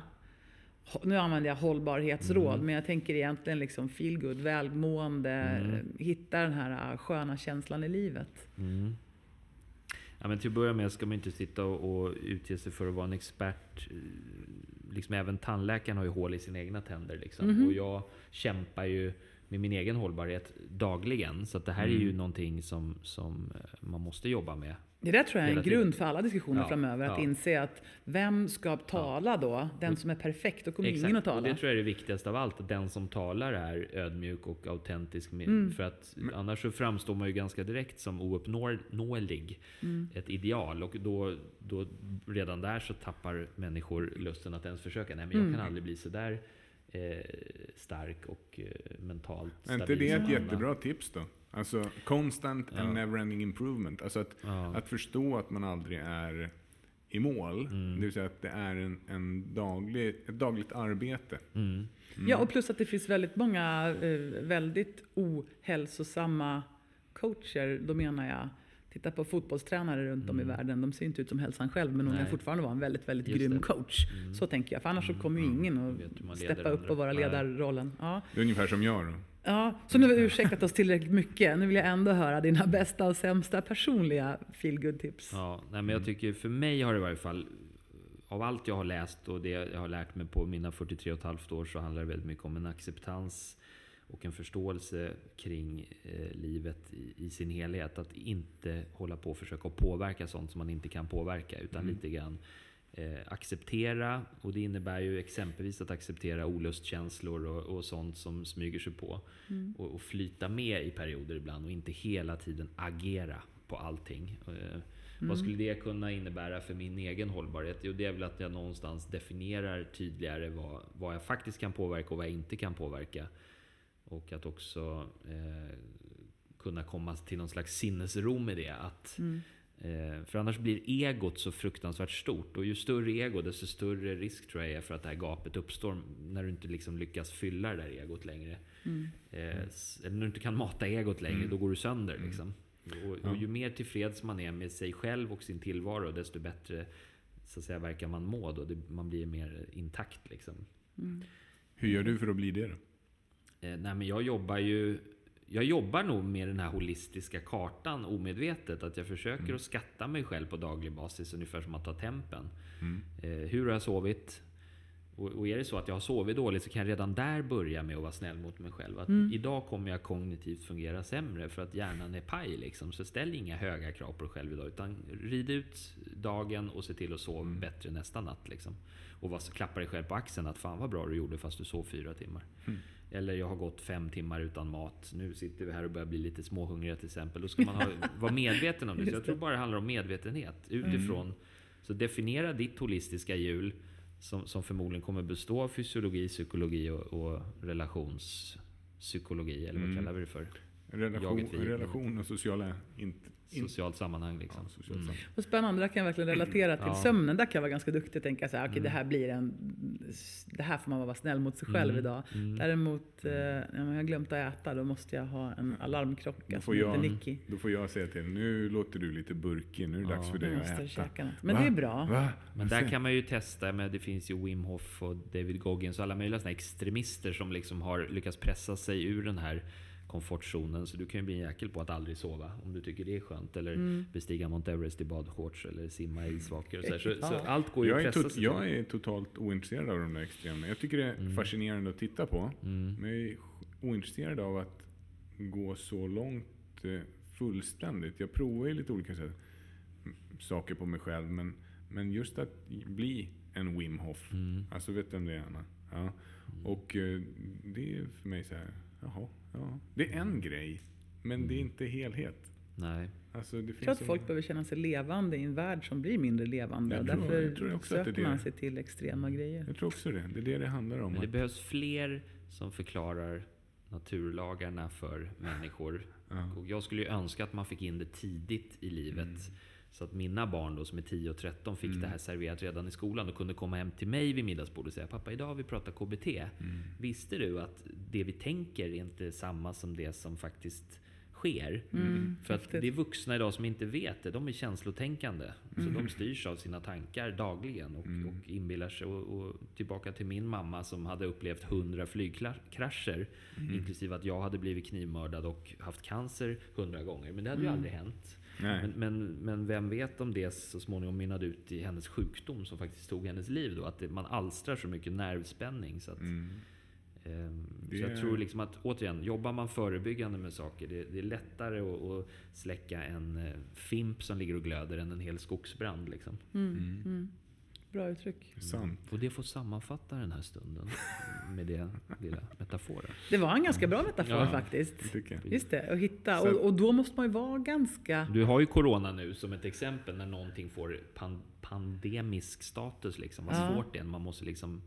nu använder jag hållbarhetsråd, Mm. men jag tänker egentligen liksom feel good, välmående, Mm. hitta den här äh, sköna känslan i livet. Mm. Ja, men till att börja med ska man inte sitta och, och utge sig för att vara en expert. Liksom även tandläkaren har ju hål i sina egna tänder. Liksom. Mhm. Och jag kämpar ju med min egen hållbarhet dagligen. Så det här är ju någonting som, som eh, man måste jobba med. Det där tror jag är en grund för alla diskussioner Ja, framöver. Att ja. inse att vem ska tala då? Den som är perfekt, då kommer ingen att och tala. det tror jag är det viktigaste av allt. Att den som talar är ödmjuk och autentisk. Mm. För att annars så framstår man ju ganska direkt som ouppnåelig. Mm. Ett ideal. Och då, då redan där så tappar människor lusten att ens försöka. Nej men jag Mm. kan aldrig bli så där eh, stark och eh, mentalt Är inte stabil det ett jättebra tips då? Alltså constant Ja. and never-ending improvement. Alltså att, Ja. att förstå att man aldrig är i mål. Mm. Det vill säga att det är en, en daglig, ett dagligt arbete. Mm. Ja, och plus att det finns väldigt många eh, väldigt ohälsosamma coacher. Då menar jag, titta på fotbollstränare runt om i världen. De ser inte ut som hälsan själv, men de kan Mm. Fortfarande vara en väldigt, väldigt Just grym det. coach. Mm. Så tänker jag, för annars så kommer ju ingen att steppa upp andra. och vara ledarrollen. Ja. Det är ungefär som jag då. Ja, så nu har vi ursäktat oss tillräckligt mycket. Nu vill jag ändå höra dina bästa och sämsta personliga feelgood tips Ja, nej, men jag tycker för mig har det i varje fall av allt jag har läst och det jag har lärt mig på mina 43 och ett halvt år så handlar det väldigt mycket om en acceptans och en förståelse kring eh, livet i, i sin helhet. Att inte hålla på och försöka påverka sånt som man inte kan påverka utan lite grann eh, acceptera. Och det innebär ju exempelvis att acceptera olustkänslor och, och sånt som smyger sig på. Mm. Och, och flyta med i perioder ibland och inte hela tiden agera på allting. Eh, Mm. Vad skulle det kunna innebära för min egen hållbarhet? Jo, det är väl att jag någonstans definierar tydligare vad, vad jag faktiskt kan påverka och vad jag inte kan påverka. Och att också eh, kunna komma till någon slags sinnesro med det. Att, Mm. eh, för annars blir egot så fruktansvärt stort. Och ju större ego, desto större risk tror jag är för att det här gapet uppstår när du inte liksom lyckas fylla det där egot längre. Mm. Eh, eller när du inte kan mata egot längre, då går du sönder. Liksom. Och, och ju mer tillfreds man är med sig själv och sin tillvaro, desto bättre så att säga, verkar man må. Då. Det, man blir mer intakt. Liksom. Hur gör du för att bli det då? Eh, nej, men jag jobbar ju... Jag jobbar nog med den här holistiska kartan omedvetet. Att jag försöker att skatta mig själv på daglig basis, ungefär som att ta tempen. Eh, hur har jag sovit? Och, och är det så att jag har sovit dåligt så kan jag redan där börja med att vara snäll mot mig själv. Att Idag kommer jag kognitivt fungera sämre för att hjärnan är paj. Liksom. Så ställ inga höga krav på dig själv idag. Utan rid ut dagen och se till att sova bättre nästa natt. Liksom. Och var, klappa dig själv på axeln att fan vad bra du gjorde fast du sov fyra timmar. Eller jag har gått fem timmar utan mat. Nu sitter vi här och börjar bli lite småhungriga till exempel. Då ska man ha, vara medveten om det. Så jag tror bara det handlar om medvetenhet. Utifrån. Så definiera ditt holistiska hjul. Som, som förmodligen kommer bestå av fysiologi, psykologi och, och relationspsykologi. Eller vad Mm. kallar vi det för? Relation, vi. relation och sociala... Inte, in, Socialt sammanhang liksom. ja, socialt Mm. sammanhang. Och spännande, där kan jag verkligen relatera till Ja. sömnen. Där kan jag vara ganska duktig och tänka så här, okej Mm. det här blir en... Det här får man vara snäll mot sig själv Mm. idag. Mm. Däremot, eh, men jag har glömt att äta, då måste jag ha en alarmklocka Då som får, heter jag, Nicky. då får jag säga till nu låter du lite burkig, nu är det Ja. dags för dig att äta. Men Va? det är bra. Va? Men där kan man ju testa med, det finns ju Wim Hof och David Goggins och alla möjliga såna extremister som liksom har lyckats pressa sig ur den här komfortzonen. Så du kan ju bli en jäkel på att aldrig sova om du tycker det är skönt. Eller Mm. bestiga Mount Everest i badshorts eller simma i isvakor. Och så, så, så allt går ju Jag att är, pressa sig jag är totalt ointresserad av de där extremerna. Jag tycker det är fascinerande att titta på. Mm. Men jag är ointresserad av att gå så långt eh, fullständigt. Jag provar ju lite olika sätt, saker på mig själv. Men, men just att bli en Wim Hof. Mm. Alltså vet du vem det är Anna? Ja. Och eh, det är för mig så här, jaha, ja. Det är en grej. Men det är inte helhet. Nej. Alltså, det Jag tror att folk en- behöver känna sig levande i en värld som blir mindre levande. Jag och tror- därför jag tror också att det är söker det. man sig till extrema grejer. Jag tror också det. Det är det det handlar om. Men det Att- behövs fler som förklarar naturlagarna för människor. Ja. Och jag skulle ju önska att man fick in det tidigt i livet. Mm. Så att mina barn då, som är 10 och 13 fick det här serverat redan i skolan och kunde komma hem till mig vid middagsbordet och säga Pappa, idag har vi pratat KBT. Mm. Visste du att det vi tänker är inte samma som det som faktiskt sker? Mm, För att det är vuxna idag som inte vet det. De är känslotänkande. Så Mm. de styrs av sina tankar dagligen och, och inbillar sig. Och, och tillbaka till min mamma som hade upplevt hundra flygkrascher. Mm. Inklusive att jag hade blivit knivmördad och haft cancer hundra gånger. Men det hade Mm. ju aldrig hänt. Men, men, men vem vet om det så småningom mynnade ut i hennes sjukdom som faktiskt tog hennes liv. Då, att det, man alstrar så mycket nervspänning. Så att, Mm. Ehm, Det Så jag tror liksom att, återigen, jobbar man förebyggande med saker, det, det är lättare att, att släcka en eh, fimp som ligger och glöder än en hel skogsbrand. Liksom. Mm. Mm. Bra uttryck. Sant. Och det får sammanfatta den här stunden med det lilla metaforen. Det var en ganska bra metafor Ja. faktiskt. Just det, att hitta. Och, och då måste man ju vara ganska... Du har ju Corona nu som ett exempel när någonting får pan, pandemisk status. Liksom. Vad Ja. svårt det är. Man måste liksom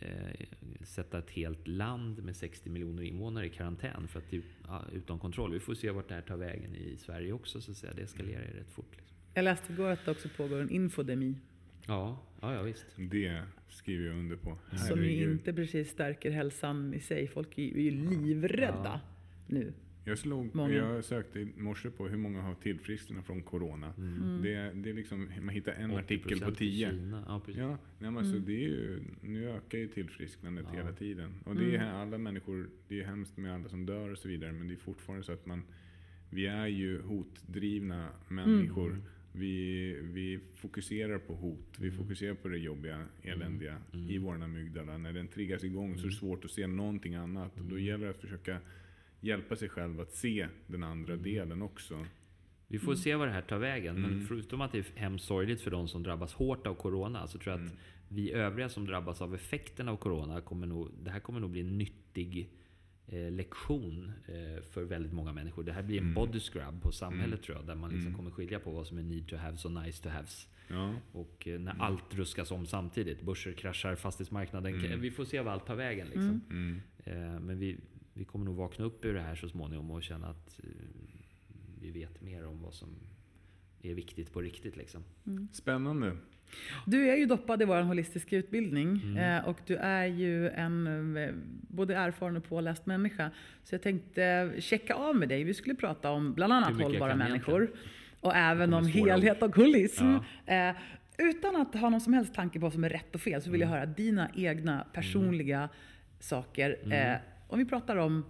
eh, sätta ett helt land med 60 miljoner invånare i karantän för att det är utom kontroll. Vi får se vart det här tar vägen i Sverige också. Så att säga. Det eskalerar ju rätt fort. Liksom. Jag läste igår att det också pågår en infodemi. Ja, ja, ja visst. Det skriver jag under på. Som ju Herregud. inte precis stärker hälsan i sig. Folk är ju, livrädda nu. Jag, slog, Många. jag sökte i morse på hur många har tillfrisknat från Corona. Mm. Det, det är liksom, man hittar en 80% artikel på tio. Ja. Ja, nej, men Mm. alltså, det är ju, nu ökar ju tillfrisknandet Ja. hela tiden. Och det är Mm. alla människor, det är hemskt med alla som dör och så vidare. Men det är fortfarande så att man, vi är ju hotdrivna människor. Mm. Vi, vi fokuserar på hot, vi fokuserar på det jobbiga, eländiga Mm. i våra amygdala. När den triggas igång så är det svårt att se någonting annat. Och då Mm. gäller det att försöka hjälpa sig själv att se den andra Mm. delen också. Vi får se vad det här tar vägen. Men förutom att det är hemskt sorgligt för de som drabbas hårt av Corona så tror jag att vi övriga som drabbas av effekten av Corona kommer nog... Det här kommer nog bli en nyttig eh, lektion eh, för väldigt många människor. Det här blir en body scrub på samhället tror jag. Där man liksom kommer skilja på vad som är need to haves och nice to haves. Ja. Och eh, när allt ruskas om samtidigt. Börser kraschar, fastighetsmarknaden. Vi får se vad allt tar vägen. Liksom. Mm. Eh, Men vi, vi kommer nog vakna upp ur det här så småningom och känna att vi vet mer om vad som är viktigt på riktigt. Liksom. Spännande. Du är ju doppad i vår holistiska utbildning Mm. eh, och du är ju en eh, både erfaren och påläst människa. Så jag tänkte checka av med dig. Vi skulle prata om bland annat hållbara människor och även om helhet och holism. Ja. Eh, utan att ha någon som helst tanke på vad som är rätt och fel så vill Mm. jag höra dina egna personliga saker. Mm. Om vi pratar om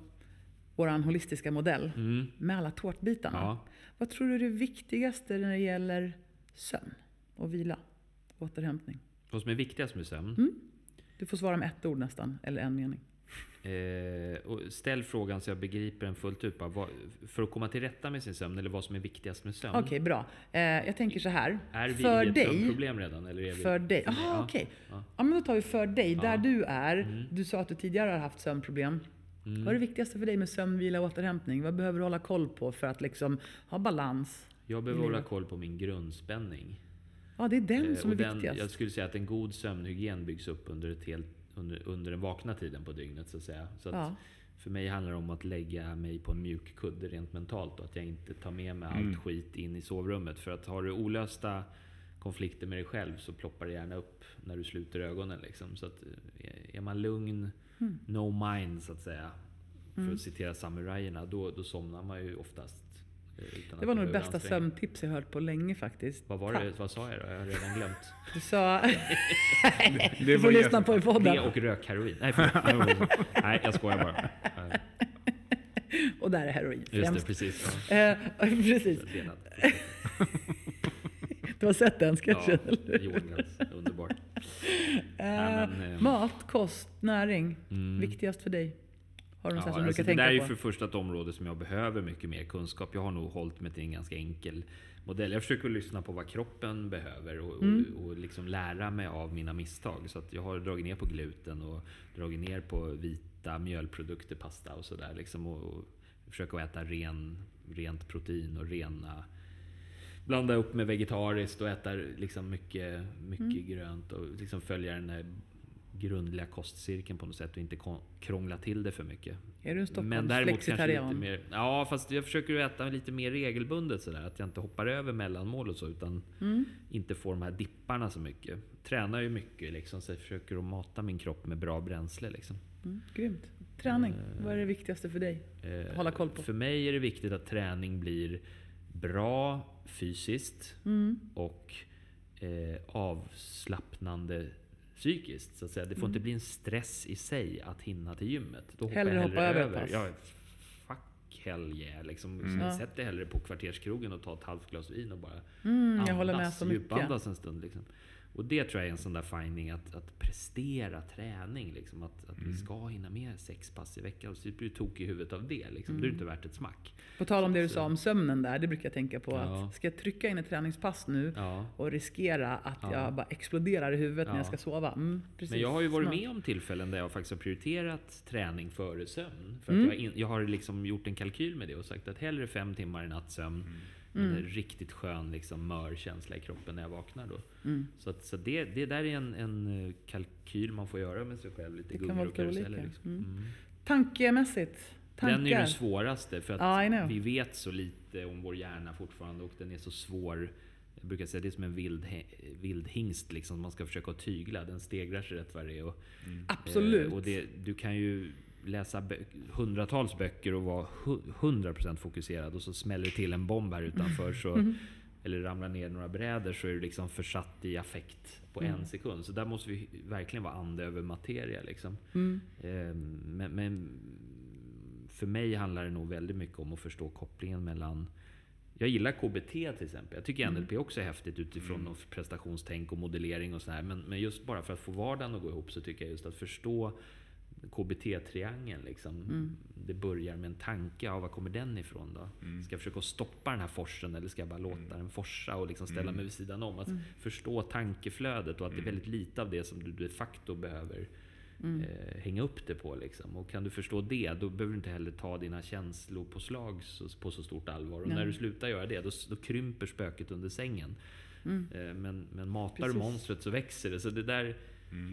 vår holistiska modell med alla tårtbitarna. Mm. Ja. Vad tror du är det viktigaste när det gäller sömn och vila? Återhämtning. Vad som är viktigast med sömn. Mm. Du får svara med ett ord nästan, eller en mening. Eh, och ställ frågan så jag begriper den fullt ut. Bara, vad, för att komma till rätta med sin sömn, eller vad som är viktigast med sömn. Okej, bra. Eh, jag tänker så här. Är vi för i ett dig, sömnproblem redan? Eller är vi, för dig. Jaha, Ja. okej. Ja. Ja, men då tar vi för dig, där Ja. du är. Mm. Du sa att du tidigare har haft sömnproblem. Vad är det viktigaste för dig med sömn, vila och återhämtning? Vad behöver du hålla koll på för att liksom ha balans? Jag behöver hålla koll på min grundspänning. Ja, det är den Eh, som är den, viktigast. Jag skulle säga att en god sömnhygien byggs upp under, ett helt, under, under den vakna tiden på dygnet. Så att säga. Så att Ja. För mig handlar det om att lägga mig på en mjuk kudde rent mentalt och att jag inte tar med mig Mm. allt skit in i sovrummet. För att har du olösta konflikter med dig själv så ploppar det gärna upp när du sluter ögonen. Liksom. Så att, eh, är man lugn, Mm. no mind så att säga, för att citera samurajerna, då, då somnar man ju oftast. Utan Det var nog det bästa sömntips jag hört på länge faktiskt. Vad var Tack. det? Vad sa jag då? Jag har redan glömt. Du sa... Det du får lyssna på i Det podden. och rökheroin. Nej, förlåt. Nej, jag skojar bara. Och där är heroin Just det, främst. precis. Ja. Eh, precis. Renat. Du har sett den Ja, sketchen? eller? Johan Glans. Underbart. Eh, Nej, men, eh, mat, kost, näring. Mm. Viktigast för dig? Har du något Ja, sånt som du alltså brukar det där är ju tänka för på? första ett område som jag behöver mycket mer kunskap. Jag har nog hållit mig till en ganska enkel modell. Jag försöker lyssna på vad kroppen behöver och, Mm. och, och liksom lära mig av mina misstag. Så jag har dragit ner på gluten och dragit ner på vita mjölprodukter, pasta och sådär. Liksom och, och försöka äta ren, rent protein och rena blanda upp med vegetariskt och äta liksom mycket, mycket Mm. grönt och liksom följa den grundliga kostcirkeln på något sätt och inte krångla till det för mycket. Är du en Stockholmsflexitarian? mer... Ja, fast jag försöker äta lite mer regelbundet sådär. Att jag inte hoppar över mellanmål och så utan Mm. inte får de här dipparna så mycket. Tränar ju mycket liksom, så jag försöker att mata min kropp med bra bränsle liksom. Mm, grymt. Träning, vad är det viktigaste för dig? Eh, Hålla koll på. För mig är det viktigt att träning blir bra fysiskt Mm. och eh, avslappnande psykiskt. Så att säga. Det får inte bli en stress i sig att hinna till gymmet. Då hoppar Hellre jag hoppa hellre över ett pass. Ja, fuck hell yeah. Liksom. Ja. Sätt dig hellre på kvarterskrogen och ta ett halvt glas vin och bara Mm, jag håller med så mycket. djupandas en stund. Liksom. Och det tror jag är en sån där finding att, att prestera träning. Liksom. Att, att Mm. vi ska hinna med sex pass i veckan. Och så blir du tokig i huvudet av det. Liksom. Mm. Då är det inte värt ett smack. På tal om det du sa om sömnen där, det brukar jag tänka på. Ja. Att ska jag trycka in ett träningspass nu Ja. och riskera att Ja. jag bara exploderar i huvudet när Ja. jag ska sova? Mm. Men jag har ju varit med om tillfällen där jag faktiskt har prioriterat träning före sömn. För Mm. jag, in, jag har liksom gjort en kalkyl med det och sagt att hellre fem timmar i nattsömn Mm. en riktigt skön liksom, mör-känsla i kroppen när jag vaknar då. Mm. Så, att, så det, det där är en, en eh, kalkyl man får göra med sig själv. Lite Det kan vara lite olika. Liksom. Mm. Mm. Tankemässigt? Tankar? Den är den svåraste för att vi vet så lite om vår hjärna fortfarande och den är så svår. Jag brukar säga det är som en vild, vild hingst liksom. Man ska försöka att tygla. Den stegrar sig rätt vad det är. Och, Absolut. Eh, och det, du kan ju läsa bö- hundratals böcker och vara hu- 100% fokuserad och så smäller det till en bomb här utanför. Så, eller ramlar ner några brädor så är du liksom försatt i affekt på Mm. en sekund. Så där måste vi verkligen vara ande över materia. Liksom. Mm. Eh, Men, men för mig handlar det nog väldigt mycket om att förstå kopplingen mellan jag gillar KBT till exempel. Jag tycker NLP också är häftigt utifrån mm. prestationstänk och modellering och sådär. Men, men just bara för att få vardagen att gå ihop så tycker jag just att förstå KBT-triangeln. Liksom. Mm. Det börjar med en tanke. Ja, var kommer den ifrån då? Ska jag försöka stoppa den här forsen eller ska jag bara låta den forsa och liksom ställa mig vid sidan om? Att förstå tankeflödet och att det är väldigt lite av det som du de facto behöver eh, hänga upp det på. Liksom. Och kan du förstå det, då behöver du inte heller ta dina känslopåslag så, på så stort allvar. Och Nej. när du slutar göra det, då, då krymper spöket under sängen. Eh, Men, men matar Precis. du monstret så växer det. Så det där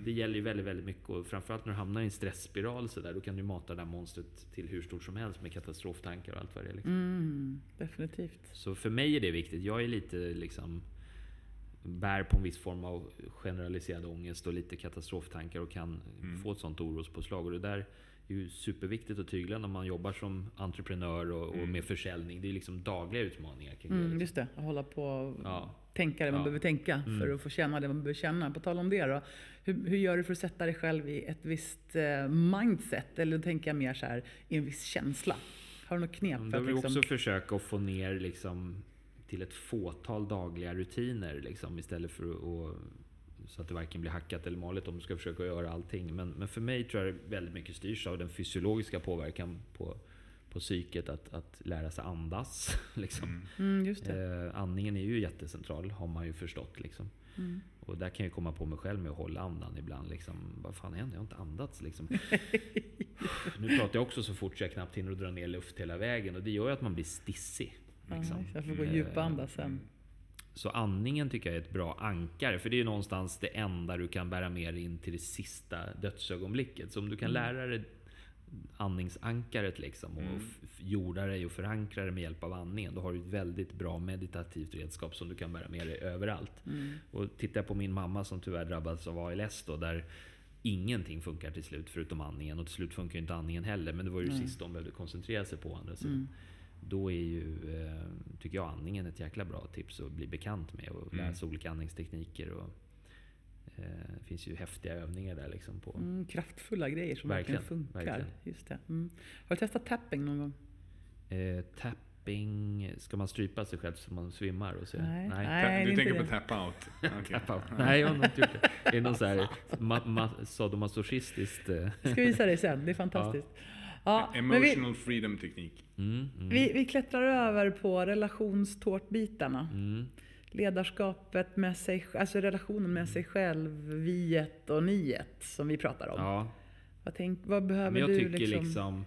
det gäller ju väldigt, väldigt mycket. Och framförallt när du hamnar i en stressspiral så där, då kan du mata det där monstret till hur stort som helst med katastroftankar och allt vad det är. Liksom. Mm, definitivt. Så för mig är det viktigt. Jag är lite liksom bär på en viss form av generaliserad ångest och lite katastroftankar och kan få ett sånt orospåslag. Och det där är ju superviktigt att tygla när man jobbar som entreprenör och, och med försäljning. Det är liksom dagliga utmaningar kring det. Mm, Liksom. just det, att hålla på och Ja. tänka det man Ja. behöver tänka för att få känna det man behöver känna. På tal om det då, hur, hur gör du för att sätta dig själv i ett visst eh, mindset? Eller då tänker jag mer så här, i en viss känsla. Har du något knep Då för vill liksom... också försöka att få ner liksom till ett fåtal dagliga rutiner liksom, istället för att så att det varken blir hackat eller malet om du ska försöka göra allting. Men, men för mig tror jag det väldigt mycket styrs av den fysiologiska påverkan på, på psyket att, att lära sig andas. Liksom. Mm, just det. Eh, andningen är ju jättecentral, har man ju förstått. Liksom. Mm. Och där kan jag komma på mig själv med att hålla andan ibland. Liksom. Vad fan händer? Jag har inte andats. Liksom. nu pratar jag också så fort så jag knappt hinner att dra ner luft hela vägen. Och det gör ju att man blir stissig. Liksom. Ja, jag får gå djupandas sen. Så andningen tycker jag är ett bra ankare. För det är ju någonstans det enda du kan bära med dig in till det sista dödsögonblicket. Så om du kan lära dig andningsankaret liksom och f- jorda dig och förankra dig med hjälp av andningen. Då har du ett väldigt bra meditativt redskap som du kan bära med dig överallt. Och tittar jag på min mamma som tyvärr drabbades av ALS då, där ingenting funkar till slut förutom andningen. Och till slut funkar ju inte andningen heller. Men det var ju det sista hon behövde koncentrera sig på. Andra sidan. Då är ju, eh, tycker jag, andningen ett jäkla bra tips att bli bekant med och lära sig olika andningstekniker. Och, eh, det finns ju häftiga övningar där liksom på. Mm, kraftfulla grejer som verkligen, Verkligen, funkar. verkligen. Just det. Mm. Har du testat tapping någon gång? Eh, tapping, ska man strypa sig själv så man svimmar? Och så? Nej. Ta- Nej, du tänker det. på tap-out? Okej. Tap out. Nej, jag har inte gjort det. Är det någon så här ma- ma- sadomasochistiskt? Eh, Jag ska visa dig sen, det är fantastiskt. Ja, men vi, Emotional freedom teknik. mm, mm, vi, vi klättrar över på relationstårtbitarna. mm. Ledarskapet med sig, alltså relationen med sig själv, viet och niet som vi pratar om. Ja, Vad, tänk, vad behöver men jag du tycker liksom? liksom...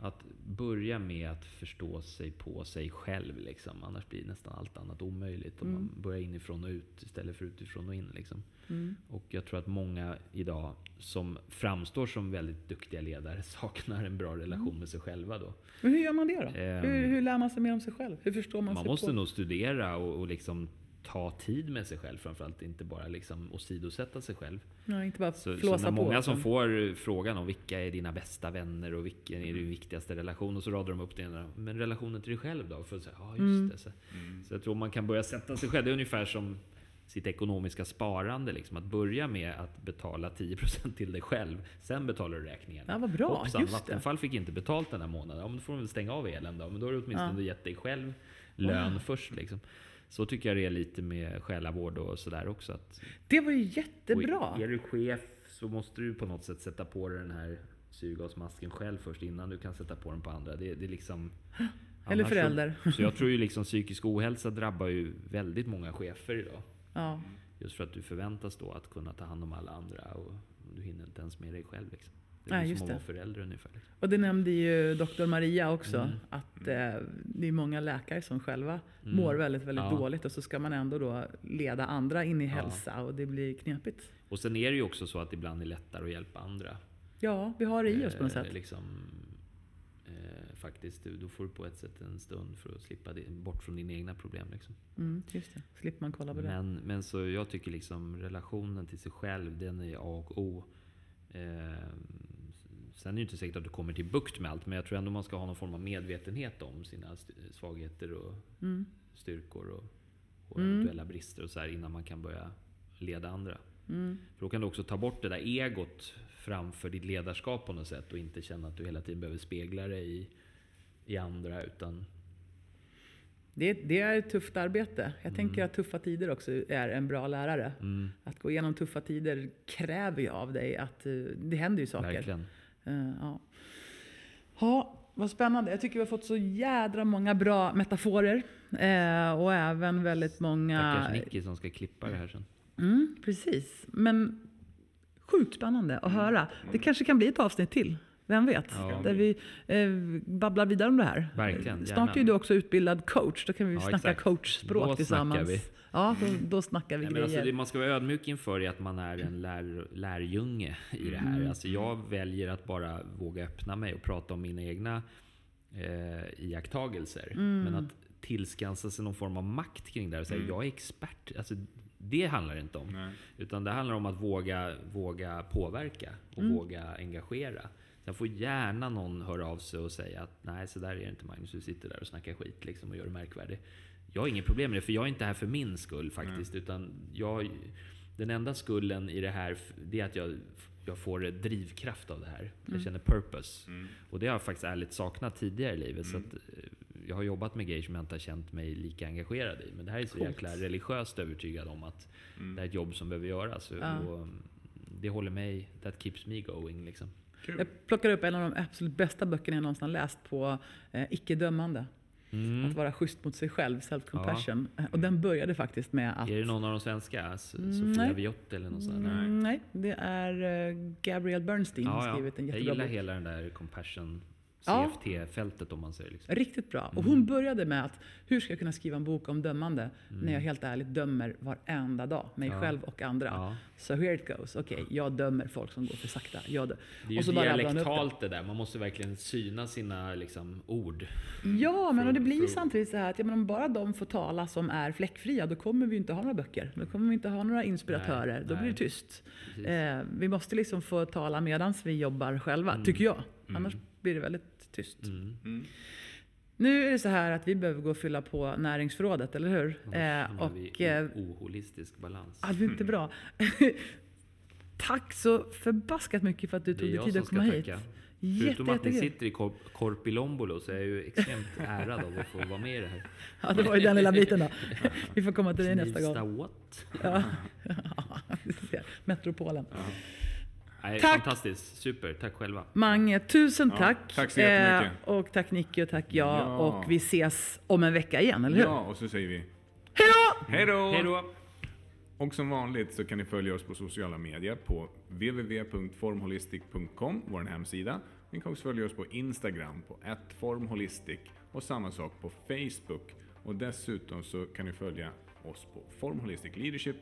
att börja med att förstå sig på sig själv. Liksom. Annars blir nästan allt annat omöjligt. Om Mm. man börjar inifrån och ut istället för utifrån och in. Liksom. Mm. Och jag tror att många idag som framstår som väldigt duktiga ledare saknar en bra relation Mm. med sig själva. Då. Men hur gör man det då? Ehm, hur, hur lär man sig mer om sig själv? Hur förstår man, Man sig måste på? nog studera och, och liksom ta tid med sig själv framförallt. Inte bara liksom åsidosätta sig själv. Ja, inte bara Så, så flåsa när på. många som får frågan om vilka är dina bästa vänner och vilken är din viktigaste relation och så radar de upp det ena. Men relationen till dig själv då? För att säga, ja just Mm. det. Så, så jag tror man kan börja sätta sig själv. Det är ungefär som sitt ekonomiska sparande. Liksom. Att börja med att betala 10% till dig själv. Sen betalar du räkningarna. Ja, vad bra. Hoppsan, Just det. Vattenfall fick inte betalt den här månaden. Ja, men då får de väl stänga av elen då. Men då har du åtminstone Ja. gett dig själv lön först. Liksom. Så tycker jag det är lite med själavård och sådär också. Att Det var ju jättebra. och är du chef så måste du på något sätt sätta på dig den här syrgasmasken själv först innan du kan sätta på den på andra. Det, det är liksom... Eller förälder. Så, så jag tror ju liksom psykisk ohälsa drabbar ju väldigt många chefer idag. Ja. Just för att du förväntas då att kunna ta hand om alla andra och du hinner inte ens med dig själv. Liksom. Det är just som att det. vara förälder ungefär. Liksom. Och det nämnde ju doktor Maria också, Mm. att eh, det är många läkare som själva mår väldigt, väldigt Mm. Ja. dåligt och så ska man ändå då leda andra in i Ja. hälsa och det blir knepigt. Och sen är det ju också så att det ibland är lättare att hjälpa andra. Ja, vi har det i oss på något Eh, sätt. Liksom, eh, faktiskt, då får du på ett sätt en stund för att slippa det, bort från dina egna problem. Liksom. Mm, just det, slipper man kolla på det. Men, men så jag tycker liksom relationen till sig själv, den är A och O. Eh, sen är det inte säkert att du kommer till bukt med allt, men jag tror ändå man ska ha någon form av medvetenhet om sina svagheter och Mm. styrkor och, och eventuella brister och så här innan man kan börja leda andra. Mm. För då kan du också ta bort det där egot framför ditt ledarskap på något sätt och inte känna att du hela tiden behöver spegla dig i, i andra utan Det, det är ett tufft arbete. Jag Mm. tänker att tuffa tider också är en bra lärare. Att gå igenom tuffa tider kräver ju av dig att eh, det händer ju saker. verkligen. Eh, ja. ja, vad spännande. Jag tycker vi har fått så jädra många bra metaforer. Eh, och även väldigt många... Stackars Nicky som ska klippa det här sen. Mm, precis. Men sjukt spännande att höra. Det kanske kan bli ett avsnitt till. Vem vet? Ja. Där vi eh, babblar vidare om det här. Verkligen, Snart gärna. är du också utbildad coach. Då kan vi Ja, snacka exakt. coachspråk Då tillsammans. Ja, då, då snackar vi Nej, men grejer. alltså, det man ska vara ödmjuk inför är att man är en lär, lärjunge i det här. Mm. Alltså, jag väljer att bara våga öppna mig och prata om mina egna eh, iakttagelser. Mm. Men att tillskansa sig någon form av makt kring det här och säga jag är expert. Alltså, det handlar det inte om. Nej. Utan det handlar om att våga, våga påverka och Mm. våga engagera. Sen får gärna någon höra av sig och säga att nej, så där är det inte Magnus. Du sitter där och snackar skit liksom och gör det märkvärdig. Jag har inget problem med det, för jag är inte här för min skull faktiskt. Utan jag, den enda skulden i det här, det är att jag, jag får drivkraft av det här. Jag känner purpose. Och det har jag faktiskt ärligt saknat tidigare i livet. Så att, eh, jag har jobbat med grejer som jag inte har känt mig lika engagerad i. Men det här är så jäkla religiöst övertygad om att det är ett jobb som behöver göras. Ja. Och mm, det håller mig, that keeps me going liksom. Kul. Jag plockar upp en av de absolut bästa böckerna jag någonsin läst på eh, icke-dömande. Mm. Att vara schysst mot sig själv, self-compassion. Eh, Och den började faktiskt med att... Är det någon av de svenska? Mm, Sofia nej. Viotti eller något sånt? där? Mm, nej, det är eh, Gabrielle Bernstein som Ja, ja. skrivit en Jag jättebra gillar bok. hela den där compassion Ja. CFT-fältet om man säger. Liksom. Riktigt bra. Och Mm. hon började med att, hur ska jag kunna skriva en bok om dömande när jag helt ärligt dömer varenda dag, mig Mm. Ja. själv och andra. Ja. So here it goes. Okej, jag dömer folk som går för sakta. Jag dö- Det är och så ju bara det. dialektalt det där. Man måste verkligen syna sina liksom, ord. Ja, men och det blir För- samtidigt så här att ja, men om bara de får tala som är fläckfria, då kommer vi inte ha några böcker. Då kommer vi inte ha några inspiratörer. Nej, då blir nej. det tyst. Eh, vi måste liksom få tala medan vi jobbar själva, Mm. tycker jag. Annars blir det väldigt tyst. Nu är det så här att vi behöver gå och fylla på näringsförrådet, eller hur? Annars Eh, och eh, oholistisk balans. Ja, det är inte bra. Tack så förbaskat mycket för att du tog dig tid att komma hit. tacka. Jätte, Förutom att ni sitter i Kor- Korpilombolo så är jag ju extremt ärad av att få vara med i det här. Ja, det var ju den lilla biten då. Vi får komma till dig nästa Knivsta gång. what? Ja. du ser. Nej, Tack. Fantastiskt, super, tack själva. Mange, tusen Ja, tack. tack så jättemycket. Eh, och tack Nicky och tack jag. Ja. Och vi ses om en vecka igen, eller hur? Ja, och så säger vi Hej då! hej då! Hej då! Och som vanligt så kan ni följa oss på sociala medier på www.formholistic.com, vår hemsida. Ni kan också följa oss på Instagram på @formholistic och samma sak på Facebook. Och dessutom så kan ni följa oss på Form Holistic Leadership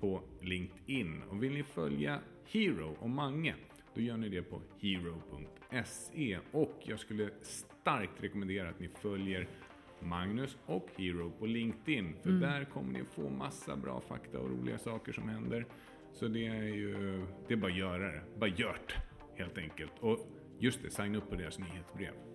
på LinkedIn. Och vill ni följa Hero och Mange, då gör ni det på hero.se. Och jag skulle starkt rekommendera att ni följer Magnus och Hero på LinkedIn. För där kommer ni få massa bra fakta och roliga saker som händer. Så det är ju, det är bara att göra det. Bara gjort, helt enkelt. Och just det, signa upp på deras nyhetsbrev.